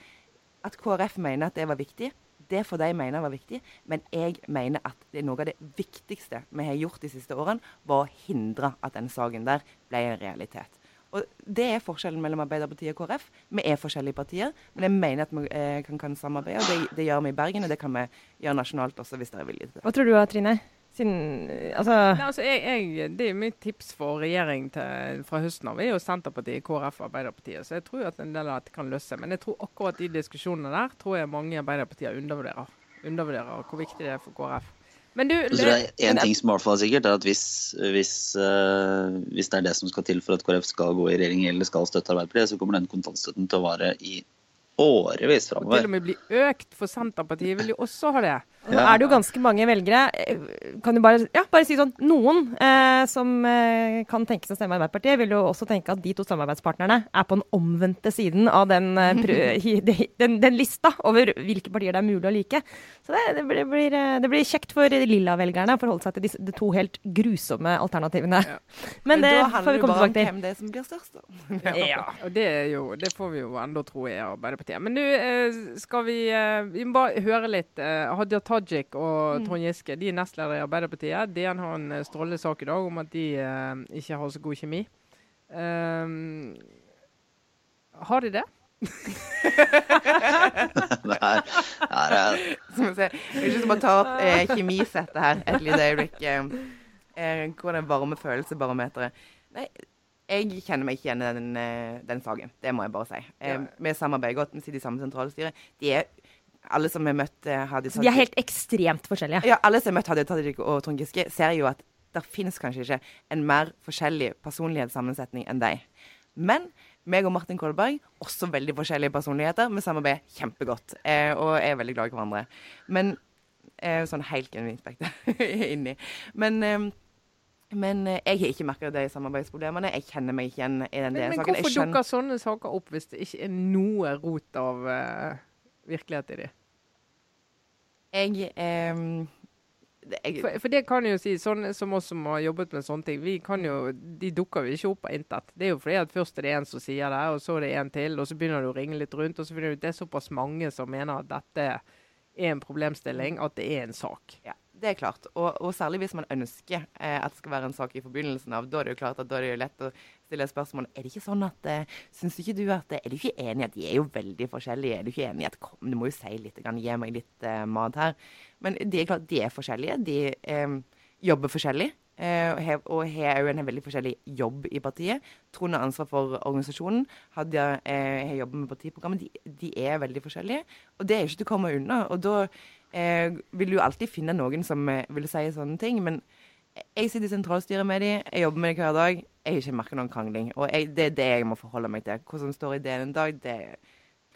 At KrF mener at det var viktig, Det får de mene var viktig, men jeg mener at noe av det viktigste vi har gjort de siste årene, var å hindre at den saken der ble en realitet. Og Det er forskjellen mellom Arbeiderpartiet og KrF. Vi er forskjellige partier, men jeg mener at vi eh, kan, kan samarbeide. og det, det, gjør vi i Bergen, og det kan vi gjøre nasjonalt også, hvis dere er villige til det. Hva tror du, Trine? Siden, altså Nei, altså jeg, jeg, det er jo mitt tips for regjering til, fra høsten av. Vi er jo Senterpartiet, KrF og Arbeiderpartiet. Så jeg tror at en del av dette kan løse Men jeg tror akkurat de diskusjonene der tror jeg mange Arbeiderpartier undervurderer. Undervurderer hvor viktig det er for KrF. Men du, det, det er En ting som i hvert fall er sikkert, er at hvis, hvis, uh, hvis, det er det som skal til for at KrF skal gå i regjering eller skal støtte Arbeiderpartiet, så kommer den kontantstøtten til å vare i årevis framover. Til og med bli økt, for Senterpartiet vil jo også ha det. Nå er det jo ganske mange velgere, eh, kan du bare, ja, bare si sånn, noen eh, som eh, kan tenke seg å stemme Arbeiderpartiet, vil jo også tenke at de to samarbeidspartnerne er på den omvendte siden av den, eh, [laughs] den, den, lista over hvilke partier det er mulig å like. Så det, det, blir, det blir, kjekt for lilla-velgerne å forholde seg til disse, de to helt grusomme alternativene. Ja. [laughs] Men, det får vi komme tilbake til. Hvem det er som blir størst, da. [laughs] ja. ja, og det, jo, det, får vi jo enda tro er Arbeiderpartiet. Men nå skal vi, vi må bare høre litt. Hadia Tajik og mm. Trond Giske de er nestledere i Arbeiderpartiet. DN har en eh, strålende sak i dag om at de eh, ikke har så god kjemi. Um, har de det? [laughs] Nei, her er ikke som å ikke ta opp eh, kjemisettet her et lite øyeblikk. Eh, eh, hvor det varme følelsebarometeret Nei, jeg kjenner meg ikke igjen i den, den, saken. Det må jeg bare si. Eh, vi samarbeider godt, vi sitter i samme sentralstyre. De er alle som har møtt Hadia Tajik De er helt ekstremt forskjellige? Ja, alle som har møtt Hadia Tajik og Trond Giske, ser jo at det finnes kanskje ikke en mer forskjellig personlighetssammensetning enn deg. Men meg og Martin Kolberg, også veldig forskjellige personligheter. Vi samarbeider kjempegodt eh, og er veldig glad i hverandre. Men eh, Sånn helt genuint [laughs] inni. Men eh, men jeg har ikke merka de samarbeidsproblemene. Jeg kjenner meg ikke igjen i den saken. Men hvorfor dukker sånne saker opp hvis det ikke er noe rot av uh virkelighet i de? Jeg, eh, jeg for, for, det kan jo si, sånn som oss som har jobbet med sånne ting, vi kan jo, de dukker jo ikke opp av intet. Det er jo fordi at først er det en som sier det, og så er det en til, og så begynner du å ringe litt rundt, og så finner du ut det er såpass mange som mener at dette er en problemstilling, at det er en sak. Ja det er klart. Og, og, særlig hvis man ønsker eh, at det skal være en sak i forbindelsen av. Da er det jo klart at da er det jo lett å stille spørsmål. Er det ikke sånn at eh, Syns ikke du at Er du ikke enig at de er jo veldig forskjellige? Er du ikke enig at Kom, du må jo si litt, kan gi meg litt uh, mat her. Men de er klart, de er forskjellige. De eh, jobber forskjellig. Uh, og har òg en veldig forskjellig jobb i partiet. Trond har ansvar for organisasjonen. Hadia har jobbet med partiprogrammet. De, de, er veldig forskjellige. Og det er ikke til å komme unna. Og da vil du alltid finne noen som eh, vil si sånne ting. Men jeg sitter i sentralstyret med dem, jeg jobber med dem hver dag. Jeg ikke merket noen krangling. Og jeg, det er det jeg må forholde meg til. Hva som står i det en dag, det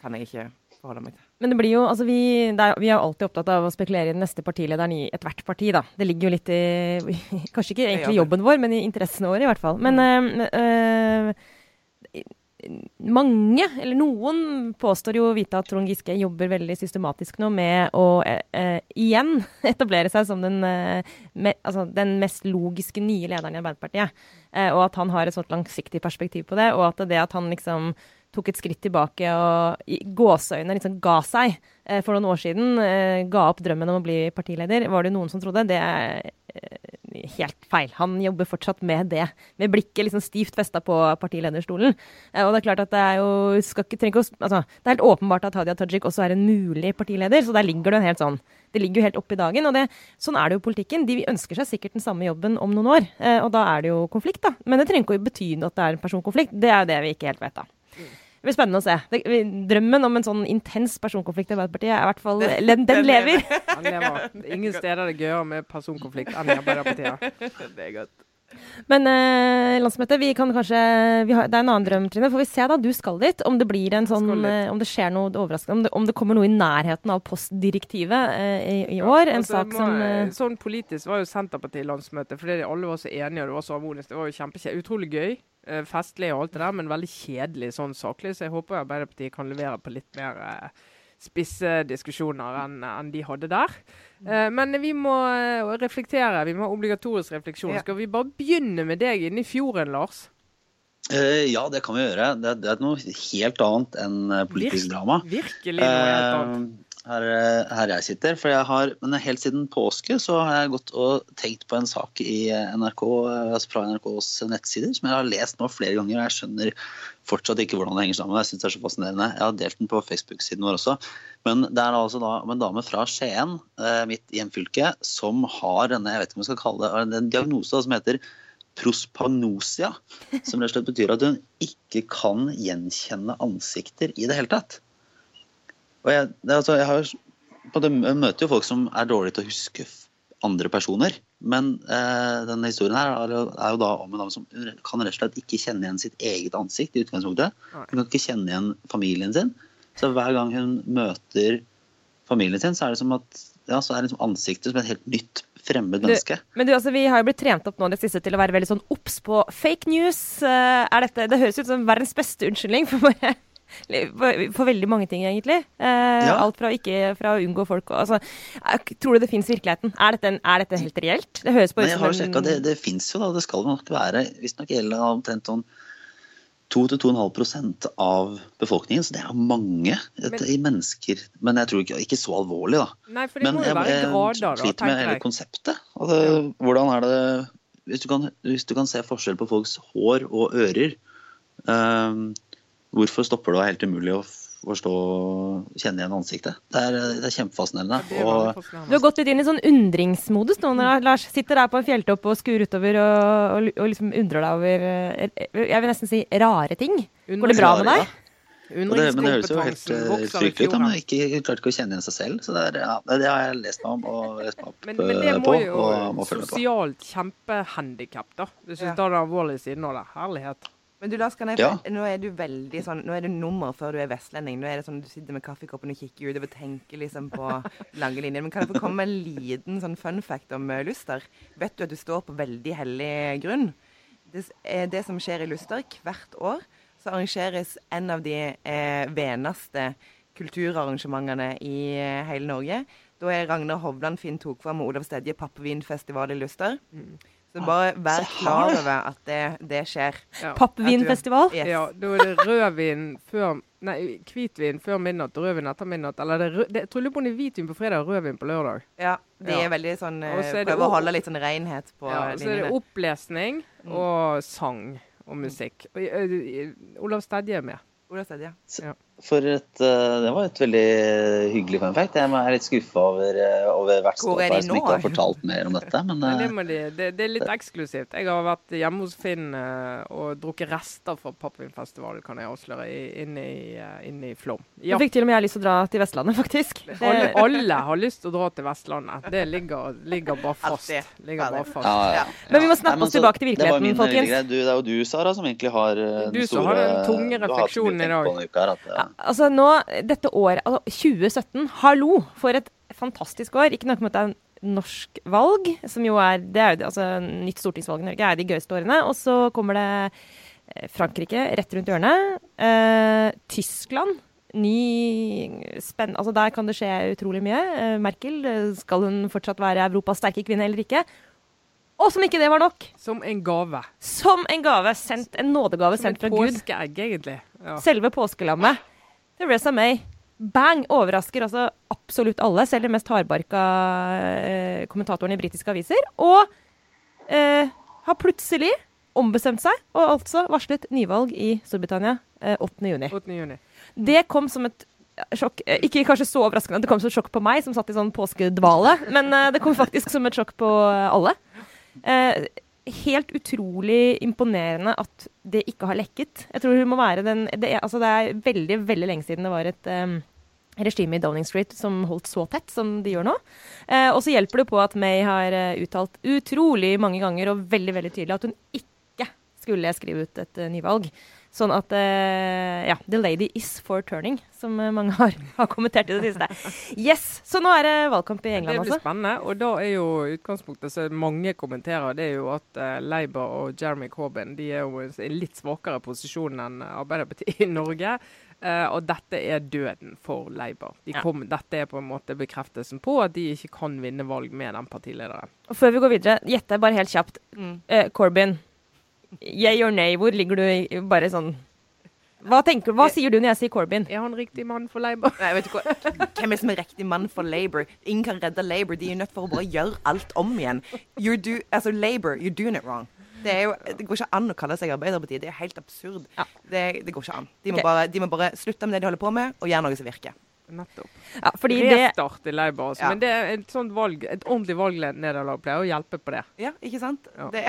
kan jeg ikke forholde meg til. Men det blir jo, altså vi, er, vi er alltid opptatt av å spekulere i den neste partilederen i ethvert parti, da. Det ligger jo litt i [laughs] Kanskje ikke egentlig jobben vår, men i interessene våre i hvert fall. Men øh, øh, mange, eller noen, påstår jo vite at Trond Giske jobber veldig systematisk nå med å eh, eh igjen [laughs] etablere seg som den, eh, me, altså den, mest logiske nye lederen i Arbeiderpartiet. Eh, og at han har et sånt langsiktig perspektiv på det, og at det at han liksom tok et skritt tilbake og i gåseøyne liksom ga seg eh, for noen år siden. Eh, ga opp drømmen om å bli partileder. Var det noen som trodde? Det helt feil. Han jobber fortsatt med det. Med blikket liksom stivt festa på partilederstolen. Eh, og Det er klart at det er jo ikke, å, altså, Det er helt åpenbart at Hadia Tajik også er en mulig partileder, så der ligger det en helt sånn det ligger jo helt opp i dagen. og det, Sånn er det jo politikken. De ønsker seg sikkert den samme jobben om noen år. Eh, og da er det jo konflikt, da. Men det trenger ikke å bety at det er en personkonflikt. Det er jo det vi ikke helt vet, da. Det blir spennende å se. Det, drømmen om en sånn intens personkonflikt i Arbeiderpartiet er i hvert fall Den, den lever. Den lever. [laughs] Ingen steder er det gøyere med personkonflikt enn i Arbeiderpartiet. [laughs] Det er godt. Men eh, landsmøtet, vi kan kanskje vi har, Det er en annen drøm, Trine. Får vi se, da. Du skal dit. Om det blir en sånn eh, Om det skjer noe overraskende. Om det, om det kommer noe i nærheten av postdirektivet eh, i, i, år. En altså, sak må, som eh, Sånn politisk var jo Senterpartiet landsmøte fordi alle var så enige og det var så harmonisk. Det var jo kjempekjedelig. Utrolig gøy. Eh, festlig og alt det der, men veldig kjedelig sånn saklig. Så jeg håper Arbeiderpartiet kan levere på litt mer eh, spisse diskusjoner enn en de hadde der. Uh, men vi må uh, reflektere. Vi må ha obligatorisk refleksjon. Ja. Skal vi bare begynne med deg inne i fjorden, Lars? Uh, ja, det kan vi gjøre. Det, det er noe helt annet enn politisk Virk, drama. Virkelig noe helt annet. Her, eh, her jeg sitter. For jeg har, men helt siden påske så har jeg gått og tenkt på en sak i NRK, altså fra NRKs nettsider som jeg har lest nå flere ganger. og Jeg skjønner fortsatt ikke hvordan det henger sammen. Jeg synes det er så fascinerende. Jeg har delt den på Facebook-siden vår også. Men det er altså da en dame fra Skien, eh, mitt hjemfylke, som har denne jeg vet ikke om jeg skal kalle det, en diagnose som heter prospagnosia. Som rett og slett betyr at hun ikke kan gjenkjenne ansikter i det hele tatt. Og jeg, altså, jeg, har, jeg møter jo folk som er dårlige til å huske andre personer. Men eh, denne historien her er, er, jo da om en dame som kan rett og slett ikke kjenne igjen sitt eget ansikt. i utgangspunktet. Hun kan ikke kjenne igjen familien sin. Så hver gang hun møter familien sin, så er det som at ja, så er liksom ansiktet som et helt nytt fremmed menneske. Du, men du, altså, Vi har jo blitt trent opp nå det siste til å være veldig sånn obs på fake news. Uh, er dette, det høres ut som verdens beste unnskyldning for bare for veldig mange ting, egentlig. Eh, ja. Alt fra, ikke, fra å unngå folk altså, Tror du det fins virkeligheten? Er dette, er dette, helt reelt? Det høres på ut som en Det, det fins jo, da. Det skal nok være visstnok gjelder omtrent sånn 2-2,5% av befolkningen, så det er mange men, i mennesker. Men jeg tror ikke, ikke så alvorlig, da. Nei, for det men må jeg, jeg, jeg, da, sliter med hele konseptet. Altså, ja. Hvordan er det hvis du, kan, hvis du, kan, se forskjell på folks hår og ører um, Hvorfor stopper det og er helt umulig å forstå kjenne igjen ansiktet? Det er, det er kjempefascinerende. Og, du har gått litt inn i sånn undringsmodus nå, når Lars sitter der på en fjelltopp og skuer utover og, og, og liksom undrer deg over eh, Jeg vil nesten si rare ting. Går det bra med deg? Det, men det høres jo helt uh, sykt ut. Men jeg klarte ikke å kjenne igjen seg selv. Så det, er, ja, det, har jeg lest meg om og lest meg opp men, men det eh, må på. Jo og må sosialt kjempehandikap, da. Du Hvis du er det alvorlige siden av det. Herlighet. Men du Lars, kan jeg, ja. nå er du veldig sånn Nå er det nummer før du er vestlending. Nå er det sånn du sitter med kaffekoppen og kikker utover og tenker liksom på [laughs] lange linjer. Men kan jeg få komme med en liten sånn fun fact om uh, Luster? Vet du at du står på veldig hellig grunn? Det, er det som skjer i Luster hvert år, så arrangeres en av de eh, veneste kulturarrangementene i eh, hele Norge. Da er Ragnar Hovland, Finn Tokvam og Olav Stedje pappvinfestival i Luster. Mm. Så bare vær klar over at det, det skjer. Ja. Pappvinfestival? Yes. Ja, da er det rødvin før Nei, hvitvin før midnatt og rødvin etter midnatt. Eller det, det, jeg tror på om det er hvitvin på fredag og rødvin på lørdag. Ja, de er veldig sånn Prøver å holde litt sånn renhet på ja, linjene. Så er det opplesning mm. og sang og musikk. Og, Olav Stedje er med. Olav Stedje. Ja. For et, uh, det var et veldig hyggelig fun fact. Jeg er litt skuffa over, uh, over vertstoppet som ikke har fortalt mer om dette. Men, uh, det, de, det, det, er litt eksklusivt. Jeg har vært hjemme hos Finn og drukket rester fra Pappvinfestivalen, kan jeg avsløre, inne i, inn i Flåm. Ja. Du fikk til og med jeg lyst til å dra til Vestlandet, faktisk. [laughs] Alle, alle, har lyst til å dra til Vestlandet. Det ligger, ligger bare fast. Ligger bare fast. Ja, ja. Men vi må snakke oss tilbake til virkeligheten, folkens. Du, det er jo du, Sara, som egentlig har den du store Du som har den tunge refleksjonen i dag altså nå, dette året, altså 2017, hallo, for et fantastisk år. Ikke nok med at det er norsk valg, som jo er det er jo, altså Nytt stortingsvalg i Norge er de gøyeste årene. Og så kommer det eh, Frankrike rett rundt hjørnet. Eh, Tyskland. Ny spenn... Altså der kan det skje utrolig mye. Eh, Merkel, eh, skal hun fortsatt være Europas sterke kvinne eller ikke? Og som ikke det var nok. Som en gave. Som en gave. Sendt, en nådegave som sendt fra Gud. Som et påskeegg, egentlig. Ja. Selve påskelammet. Theresa May. Bang! Overrasker altså absolutt alle, selv de mest hardbarka eh, kommentatorene i britiske aviser. Og eh, har plutselig ombestemt seg, og altså varslet nyvalg i Storbritannia eh, 8.6. 8. Juni. Det kom som et sjokk eh, Ikke kanskje så overraskende det kom som et sjokk på meg, som satt i sånn påskedvale, men eh, det kom faktisk som et sjokk på alle. Eh, helt utrolig imponerende at det ikke har lekket. Jeg tror hun må være den Det er, altså det er veldig, veldig lenge siden det var et um, regime i Downing Street som holdt så tett som de gjør nå. Eh, og så hjelper det på at May har uh, uttalt utrolig mange ganger og veldig veldig tydelig at hun ikke skulle skrive ut et uh, nyvalg. Sånn at uh, ja, the lady is for turning, som uh, mange har, [laughs] har, kommentert i det siste. Yes! Så nå er det valgkamp i England, altså. Det blir spennende. Og da er jo utgangspunktet som mange kommenterer, det er jo at uh, Labour og Jeremy Corbyn de er jo i en litt svakere posisjon enn Arbeiderpartiet i Norge. Uh, og dette er døden for Labour. De kom, ja. Dette er på en måte bekreftelsen på at de ikke kan vinne valg med den partilederen. Og Før vi går videre, gjette bare helt kjapt. Mm. Corbyn, Yeah or nay, hvor ligger du i, bare sånn Hva, tenker, hva sier du når jeg sier Corbyn? Er han riktig mann for Labour? Nei, vet du hva? Hvem er som er riktig mann for Labour? Ingen kan redde Labour. De er nødt for å bare gjøre alt om igjen. You're do, altså, Labour, you're doing it wrong. Det, er jo, det går ikke an å kalle seg Arbeiderpartiet. Det er helt absurd. Ja. Det, det går ikke an. De må, okay. bare, de må bare slutte med det de holder på med, og gjøre noe som virker. Nettopp. Ja, fordi det Restart i Labour. Altså. Ja. Men det er et sånt valg, et ordentlig valgnederlag pleier å hjelpe på det. Ja, ikke sant? Ja. Det,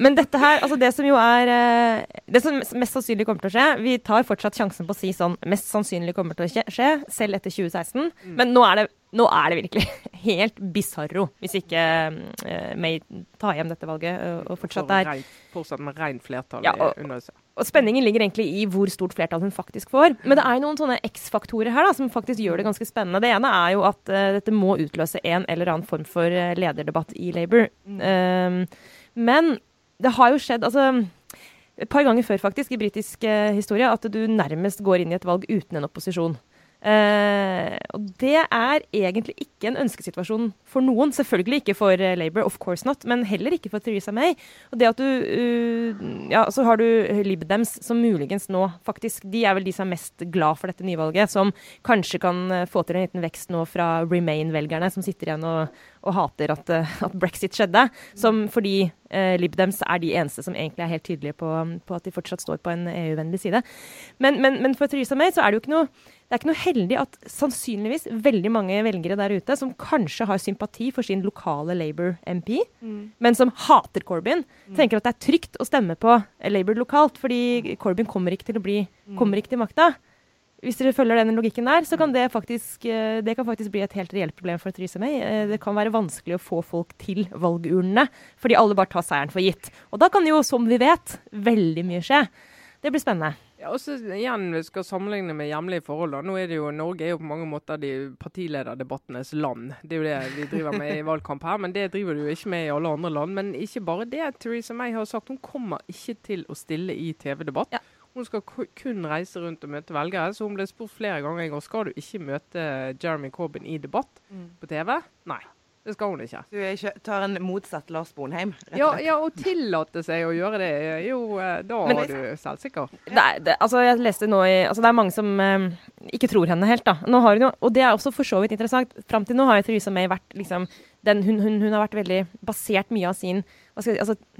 Men dette her, altså det som jo er eh, Det som mest sannsynlig kommer til å skje Vi tar fortsatt sjansen på å si sånn mest sannsynlig kommer til å skje, selv etter 2016. Men nå er det, nå er det virkelig [laughs] helt bisarro hvis ikke uh, May tar hjem dette valget eh, og fortsatt er fortsatt med rent flertall Ja, og- under seg. Og spenningen ligger egentlig i hvor stort flertall hun faktisk får. Men det er jo noen sånne X-faktorer her da, som faktisk gjør det ganske spennende. Det ene er jo at uh, dette må utløse en eller annen form for lederdebatt i Labour. Um, men det har jo skjedd altså, et par ganger før faktisk i britisk eh, historie at du nærmest går inn i et valg uten en opposisjon. Eh, og det er egentlig ikke en ønskesituasjon for noen. Selvfølgelig ikke for eh, Labour, of course not, men heller ikke for Theresa May. Og det at du uh, Ja, så har du Lib Dems, som muligens nå faktisk De er vel de som er mest glad for dette nyvalget, som kanskje kan eh, få til en liten vekst nå fra Remain-velgerne, som sitter igjen og, og hater at, eh, at brexit skjedde. Som fordi eh, Lib Dems er de eneste som egentlig er helt tydelige på, på at de fortsatt står på en EU-vennlig side. Men, men, men for Theresa May så er det jo ikke noe det er ikke noe heldig at sannsynligvis veldig mange velgere der ute som kanskje har sympati for sin lokale Labour-MP, men som hater Corbyn, tenker at det er trygt å stemme på Labour lokalt, fordi Corbyn kommer ikke til å bli kommer ikke til makta. Hvis dere følger denne logikken der, så kan det faktisk, eh, det kan faktisk bli et helt reelt problem for Theresa May. Eh, Det kan være vanskelig å få folk til valgurnene, fordi alle bare tar seieren for gitt. Og da kan jo, som vi vet, veldig mye skje. Det blir spennende. Ja, og så igjen, vi skal sammenligne med hjemlige forhold. da. Nå er det jo, Norge er jo på mange måter de partilederdebattenes land. Det er jo det vi driver med i [laughs] valgkamp her, men det driver du jo ikke med i alle andre land. Men ikke bare det. Theresa May har sagt hun kommer ikke til å stille i TV-debatt. Ja. Hun skal kun reise rundt og møte velgere. Så hun ble spurt flere ganger i går skal du ikke møte Jeremy Corbyn i debatt på TV. Nei, det skal hun ikke. Du tar en motsatt Lars Bonheim, Ja, ja, og tillate seg å gjøre det, jo eh, Da Men- er du selvsikker. Det er, det, altså jeg leste nå i, altså det er mange som eh, ikke tror henne helt. da. Nå har hun jo, og det er også for så vidt interessant. Fram til nå har Theresa May vært liksom, den, hun, hun, hun har vært veldig basert mye av sin hva skal jeg, si, altså,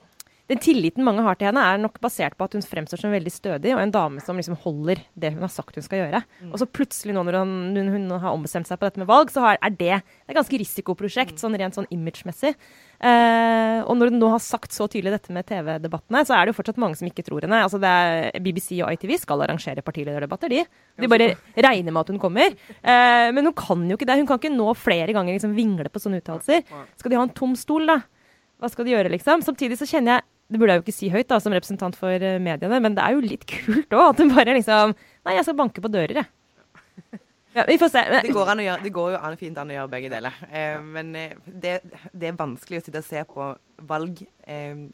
Den tilliten mange har til henne, er nok basert på at hun fremstår som veldig stødig og en dame som liksom holder det hun har sagt hun skal gjøre. Og så plutselig, nå når hun, hun, hun har ombestemt seg på dette med valg, så har, er det et ganske risikoprosjekt sånn rent sånn imagemessig. Eh, og når hun nå har sagt så tydelig dette med TV-debattene, så er det jo fortsatt mange som ikke tror henne. Altså det BBC og ITV skal arrangere partilederdebatter, de. De bare regner med at hun kommer. Eh, men hun kan jo ikke det. Hun kan ikke nå flere ganger liksom vingle på sånne uttalelser. Skal de ha en tom stol, da? Hva skal de gjøre, liksom? Samtidig så kjenner jeg det burde jeg jo ikke si høyt da, som representant for eh, mediene, men det er jo litt kult òg at hun bare liksom Nei, jeg skal banke på dører, jeg. Ja, vi får se. Det går, gjøre, det går jo an, fint an å gjøre begge deler. Eh, men eh, det, det er vanskelig å sitte og se på valg eh,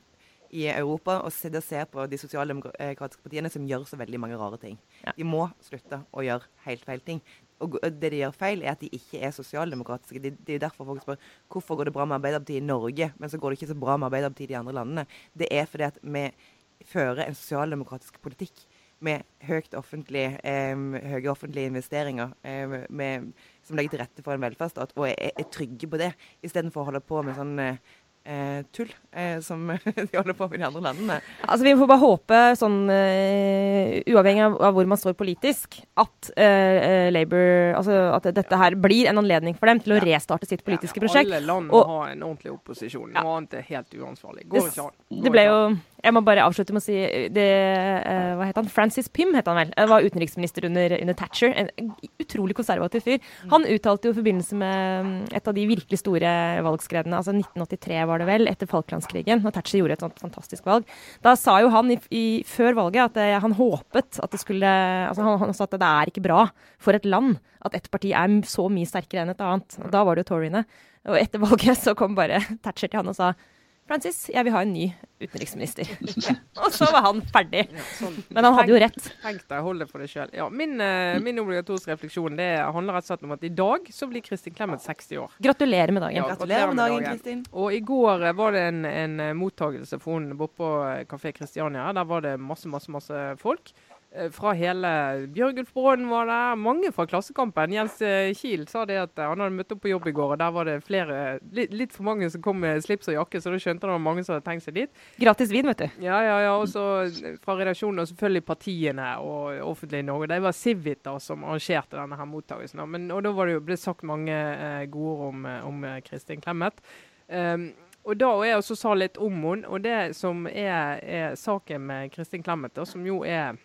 i Europa og sitte og se på de sosialdemokratiske partiene som gjør så veldig mange rare ting. Ja. De må slutte å gjøre helt feil ting. Og det de gjør feil, er at de ikke er sosialdemokratiske. Det de er derfor folk spør hvorfor går det bra med Arbeiderpartiet i Norge, men så går det ikke så bra med Arbeiderpartiet i de andre landene. Det er fordi at vi fører en sosialdemokratisk politikk med høyt offentlig, eh, høye offentlige investeringer eh, med, som legger til rette for en velferdsstat, og er, er trygge på det, istedenfor å holde på med sånn eh, eh, tull eh, som [laughs] de holder på med i de andre landene. Altså, vi får bare håpe, sånn, uh, uavhengig av, av hvor man står politisk, at uh, Labour Altså at dette her blir en anledning for dem til å restarte sitt politiske prosjekt. Alle land må Og- ha en ordentlig opposisjon. Ja. Noe annet er helt uansvarlig. Går Det- ikke an. Det ble jo Jeg må bare avslutte med å si det, eh, Hva het han? Francis Pym het han vel. Eh, var utenriksminister under, under Thatcher. En utrolig konservativ fyr. Han uttalte jo i forbindelse med mm, et av de virkelig store valgskredene, altså 1983 var det vel, etter Falklandskrigen, når Thatcher gjorde et sånt fantastisk valg. Da sa jo han i, i, før valget at eh, han håpet at det skulle altså han, han sa at det er ikke bra for et land at ett parti er så mye sterkere enn et annet. Da var det jo Toryene. Og etter valget så kom bare Thatcher til han og sa Francis, jeg vil ha en ny utenriksminister. [laughs] og så var han ferdig. Ja, sånn. Men han hadde jo rett. Tenk deg, hold det for deg sjøl. Ja, min, eh, min obligatoriske refleksjon det handler rett og slett om at i dag så blir Kristin Clemet 60 år. Gratulerer med dagen. Ja. Gratulerer med dagen. Kristin. Og i går eh, var det en, en eh, mottagelse for henne borte på Kafé Kristiania. Der var det masse, masse, masse folk. Eh, fra hele Bjørgulf var der, mange fra Klassekampen. Jens eh, Kiel sa det at han hadde møtt opp på jobb i går, og der var det flere, litt, litt for mange som kom med slips og jakke, så da skjønte han det mange som hadde tenkt seg dit. Gratis vin, vet du. Ja, ja, ja. Og så fra redaksjonen og selvfølgelig partiene og offentlig Norge. Det var Civita som arrangerte denne her mottakelsen. Men, og da var det jo blitt sagt mange eh, gode ord om, om Kristin Clemet. Um, og da og jeg også sa litt om henne, og det som er, er saken med Kristin Clemet, som jo er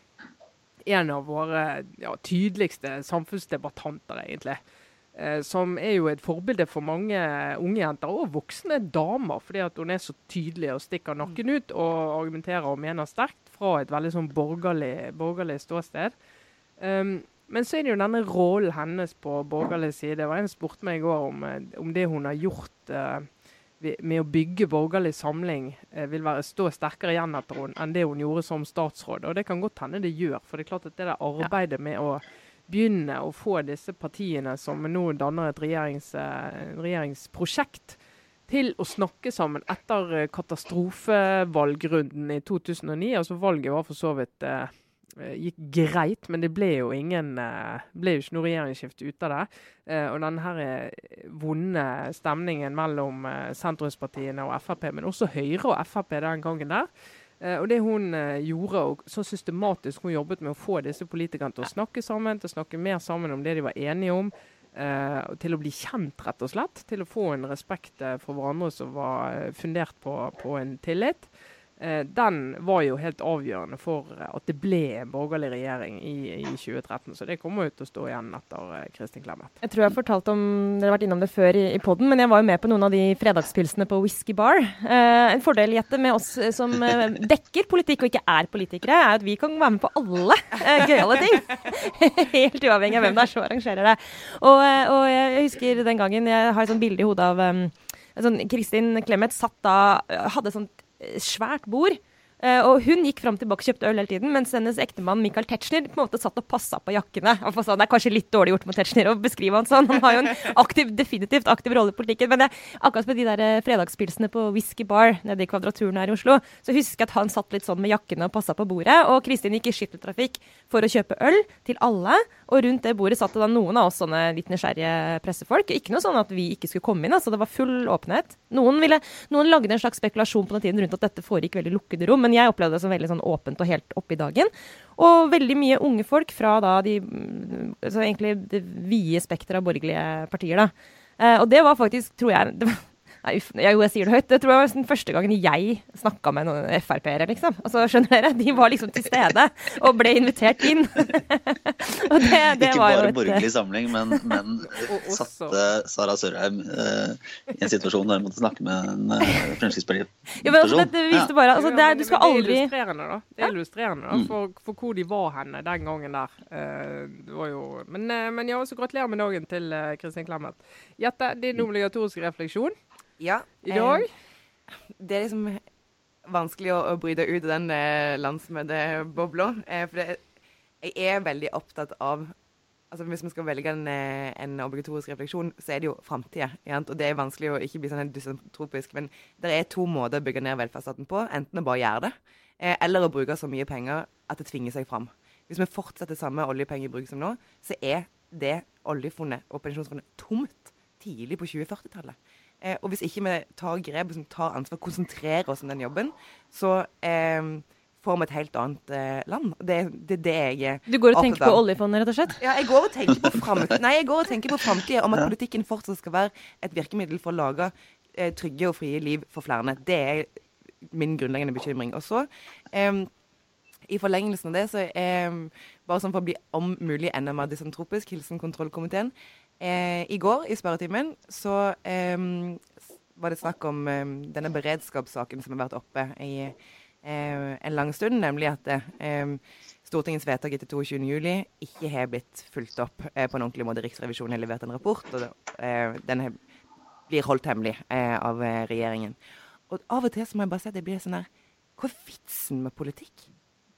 en av våre ja, tydeligste samfunnsdebattanter, egentlig. Eh, som er jo et forbilde for mange unge jenter og voksne damer, fordi hun er så tydelig og stikker nakken ut og argumenterer og mener sterkt fra et veldig sånn borgerlig, borgerlig ståsted. Um, men så er det jo denne rollen hennes på borgerlig side. Det var En som spurte meg i går om, eh, om det hun har gjort uh, med å bygge borgerlig samling eh, vil være stå sterkere igjen etter henne enn det hun gjorde som statsråd. Og det kan godt hende det gjør. For det er klart at det der arbeidet med å begynne å få disse partiene som nå danner et regjerings, eh, regjeringsprosjekt, til å snakke sammen etter eh, katastrofevalgrunden i 2009. Altså Valget var for så vidt eh, Eh, gikk greit, men det ble jo ingen eh, ble jo ikke noe regjeringsskifte ut av det. Eh, og den her vonde stemningen mellom sentrumspartiene og Frp, men også Høyre og Frp den gangen der. Og det hun gjorde, og så systematisk hun jobbet med å få disse politikerne til å snakke sammen, til å snakke mer sammen om det de var enige om, til å bli kjent, rett og slett. Til å få en respekt for hverandre som var fundert på, på en tillit. Eh, den var jo helt avgjørende for at det ble en borgerlig regjering i, i 2013. Så det kommer jo til å stå igjen etter uh, Kristin Clemet. Jeg tror jeg har fortalt om dere har vært innom det før i, i poden, men jeg var jo med på noen av de fredagspilsene på Whisky Bar. Eh, en fordel Jette, med oss som dekker politikk og ikke er politikere, er at vi kan være med på alle eh, gøyale ting. [laughs] helt uavhengig av hvem det er som arrangerer det. Og, og, jeg husker den gangen jeg har et sånt bilde i hodet av um, sånn, Kristin Clemet satt da, hadde sånt svært bord. Uh, og hun gikk fram tilbake og kjøpte øl hele tiden, mens hennes ektemann Michael Tetzschner på en måte satt og passa på jakkene. Og sånn, det er kanskje litt dårlig gjort med Tetzschner å beskrive han sånn. Han har jo en [laughs] aktiv, definitivt aktiv rolle i politikken. Men det, akkurat med de der eh, fredagspilsene på Whisky Bar nede i Kvadraturen her i Oslo, så husker jeg at han satt litt sånn med jakkene og passa på bordet. Og Kristin gikk i skytteltrafikk for å kjøpe øl til alle. Og rundt det bordet satt det da noen av oss sånne litt nysgjerrige pressefolk. Ikke noe sånn at vi ikke skulle komme inn, altså. Det var full åpenhet. Noen, ville, noen lagde en slags spekulasjon på den tiden rundt at dette foregikk veldig lukkede rom. Jeg opplevde det som veldig sånn åpent og helt oppe i dagen. Og veldig mye unge folk fra da de altså egentlig det vide spekteret av borgerlige partier. da. Eh, og det var faktisk, tror jeg det var, Nei, jo, jeg sier det høyt. Det tror jeg var den første gangen jeg snakka med noen Frp-ere, liksom. Altså, skjønner dere? De var liksom til stede og ble invitert inn. [laughs] og det, det Ikke bare et, borgerlig samling, men, men [laughs] satte Sara Sørheim uh, i en situasjon der hun måtte snakke med en uh, Fremskrittsparti-person. Altså, bare altså, det, Du skal aldri Det er illustrerende, da. Det er illustrerende da, mm. for, for, hvor de var henne den gangen der. Uh, det var jo Men, men jeg også gratulerer med dagen til Kristin Clemet. Gjette din obligatoriske refleksjon. Ja. I dag? Eh, det er liksom vanskelig å, å bryte ut av den eh, landsmøtebobla. Eh, for det, jeg er veldig opptatt av altså Hvis vi skal velge en, eh, en obligatorisk refleksjon, så er det jo framtida. Og det er vanskelig å ikke bli sånn dysentropisk, Men det er to måter å bygge ned velferdsstaten på. Enten å bare gjøre det, eh, eller å bruke så mye penger at det tvinger seg fram. Hvis vi fortsetter samme oljepengebruk som nå, så er det oljefondet og pensjonsfondet tomt tidlig på 2040-tallet. Eh, og hvis ikke vi tar grep som tar ansvar, konsentrerer oss om den jobben, så eh, får vi et helt annet eh, land. Det er det, det, jeg er Du går og tenker på oljefondet, rett og slett? Ja, jeg går og tenker på framtida. [laughs] Nei, jeg går og tenker på framtida, om at politikken fortsatt skal være et virkemiddel for å lage eh, trygge og frie liv for flere. Det er min grunnleggende bekymring. Og så eh, i forlengelsen av det, så eh, bare sånn for å bli om mulig enda mer dysentropisk, hilsen kontrollkomiteen. Eh, I går i spørretimen så eh, var det snakk om eh, denne beredskapssaken som har vært oppe i eh, en lang stund, nemlig at eh, Stortingets vedtak etter 22.07 ikke har blitt fulgt opp eh, på en ordentlig måte. Riksrevisjonen har levert en rapport, og det, den blir holdt hemmelig av regjeringen. Og av og til så må jeg bare si at det blir sånn her Hva er vitsen med politikk?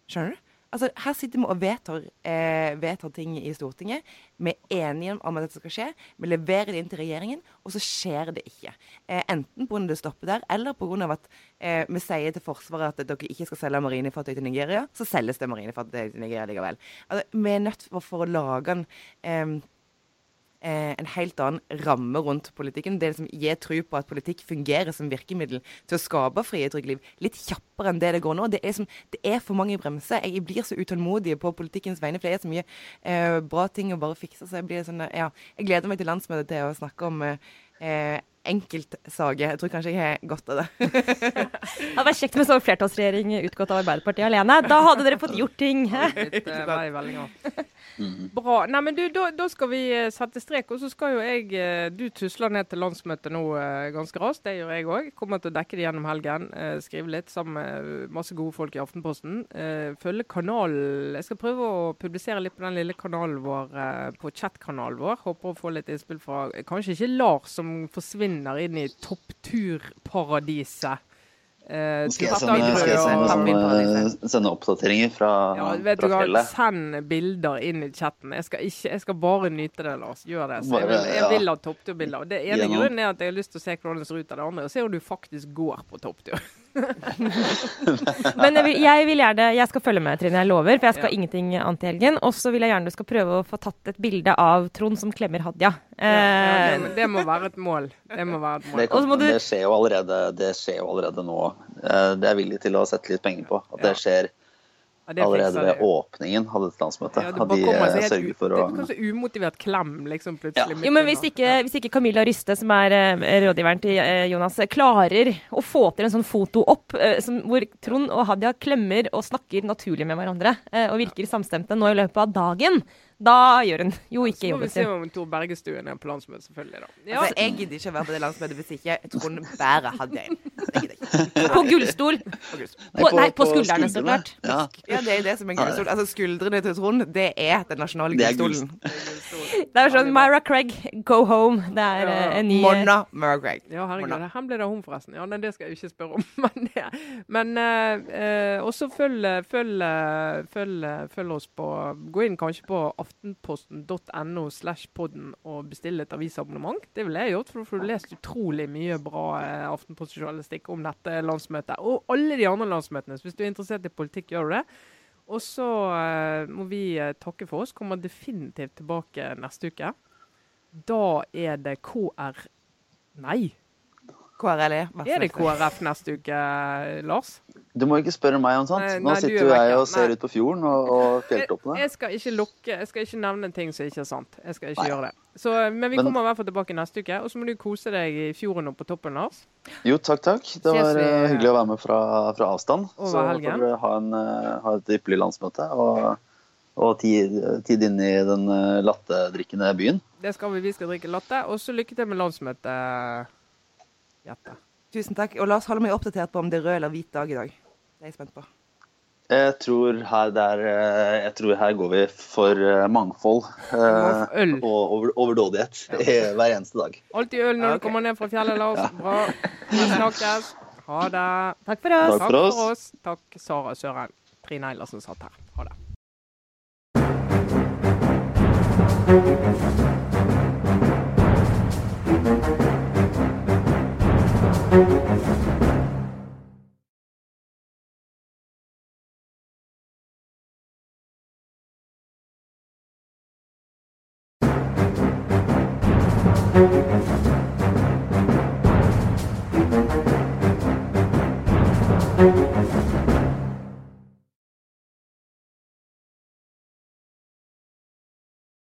Skjønner du? Altså, her sitter vi og vedtar, eh, ting i Stortinget. Vi er enige om at dette skal skje. Vi leverer det inn til regjeringen, og så skjer det ikke. Eh, enten pga. det stopper der, eller pga. at eh, vi sier til Forsvaret at dere ikke skal selge marinefartøy til Nigeria. Så selges det marinefartøy til Nigeria likevel. Altså, vi er nødt for, for å lage en eh, en helt annen ramme rundt politikken. Det som gir tro på at politikk fungerer som virkemiddel til å skape frie, trygge liv. Litt kjappere enn det det går nå. Det er, som, det er for mange bremser. Jeg blir så utålmodig på politikkens vegne, for det er så mye eh, bra ting å bare fikse. Så jeg blir sånn, ja, jeg gleder meg til landsmøtet til å snakke om eh, enkeltsaker. Jeg tror kanskje jeg har godt av det. [laughs] det hadde vært kjekt med sånn flertallsregjering utgått av Arbeiderpartiet alene. Da hadde dere fått gjort ting. Litt, [laughs] uh, Bra. Nei, men du, da, da, skal vi eh, sette strek. Og så skal jo jeg eh, Du tusler ned til landsmøtet nå uh, ganske raskt. Det gjør jeg òg. Kommer til å dekke det gjennom helgen. Skrive litt sammen med masse gode folk i Aftenposten. følge kanalen. Jeg skal prøve å publisere litt på den lille kanalen vår, på chatkanalen vår. Håper å få litt innspill fra kanskje ikke Lars, som forsvinner inn i toppturparadiset. Eh, skal jeg sende, skal jeg sende, sende, sende oppdateringer fra, ja, vet fra fjellet? Send bilder inn i chatten. Jeg skal, ikke, jeg skal bare nyte det, Lars. Gjør det. jeg vil, jeg vil ha toppturbilder. Det ene grunnen er at jeg har lyst til å se hvordan det ser ut av det andre. Og se om du faktisk går på topptur. [laughs] [laughs] Men jeg vil, jeg vil, gjerne Jeg skal følge med, Trine. Jeg lover. For jeg skal ja. ingenting annet i helgen. Og så vil jeg gjerne du skal prøve å få tatt et bilde av Trond som klemmer Hadia. Ja, ja, det, det, må være et mål. Det må være et mål. Det, kan, du... det, skjer, jo allerede, det skjer jo allerede nå. Eh, det er jeg villig til å sette litt penger på. At det skjer Allerede ved åpningen hadde et landsmøte. Ja, hadde de eh, sørget for å Det er kanskje umotivert klem, liksom, plutselig. Ja. Jo, men hvis ikke, hvis ikke, Camilla Ryste, som er uh, rådgiveren til uh, Jonas, klarer å få til en sånn foto opp som, hvor Trond og Hadia klemmer og snakker naturlig med hverandre, og virker samstemte nå i løpet av dagen, da gjør hun jo ikke jobben sin. Så må vi se om Tor Bergestuen er på landsmøtet, selvfølgelig. da. Ja. Altså, jeg gidder ikke å være på det landsmøtet hvis ikke Trond Bære hadde en. På gullstol. På, nei, på skuldrene, så klart. Ja. ja. det er det som er gullstol. Altså, skuldrene til Trond, det er den nasjonale gullstolen. Det er sånn Myra Craig, go home. Det er ja. Eh, en ny Monna Myra Craig. Ja, herregud. Han ble da hun, forresten. Ja, det skal jeg ikke spørre om. [laughs] Men, ja. men uh, også følg, følg, følg, følg, oss på Gå inn kanskje på aftenposten.no slash podden og bestille et avisabonnement. Det ville jeg gjort, for da får du lest utrolig mye bra eh, Aftenposten-journalistikk om dette landsmøtet. Og alle de andre landsmøtene. Så hvis du er interessert i politikk, gjør du det. Og så eh, må vi eh, takke for oss. Kommer definitivt tilbake neste uke. Da er det KR Nei. KRLE. Er det KrF neste uke, Lars? Du må ikke spørre meg om sånt. Nå nei, sitter jo jeg og ser nei. ut på fjorden og, og fjelltoppene. Jeg, jeg, skal ikke lukke, jeg skal ikke nevne ting som ikke er sant. Jeg skal ikke nei. gjøre det. Så, men vi kommer i hvert fall tilbake neste uke. Og så må du kose deg i fjorden og på toppen, Lars. Jo, takk, takk. Det var vi, hyggelig å være med fra, fra avstand. Over så helgen. får dere ha, en, uh, ha et ypperlig landsmøte. Og, og tid, tid inn i den lattedrikkende byen. Det skal vi. Vi skal drikke latte. Og så lykke til med landsmøtet, Jette. Tusen takk. Og la oss holde meg oppdatert på om det er rød eller hvit dag i dag. Det er jeg spent på. Jeg tror her, der, eh, jeg tror her går vi for eh, mangfold eh, øl. og overdådighet ja. hver eneste dag. Alltid øl når okay. du kommer ned fra fjellet, Lars. Ja. Bra. Vi snakkes. Ha det. Takk for oss. Takk for oss. Takk, for oss. Takk Sara Søren. Trine Eilertsen satt her. Ha det. Thank Thank you.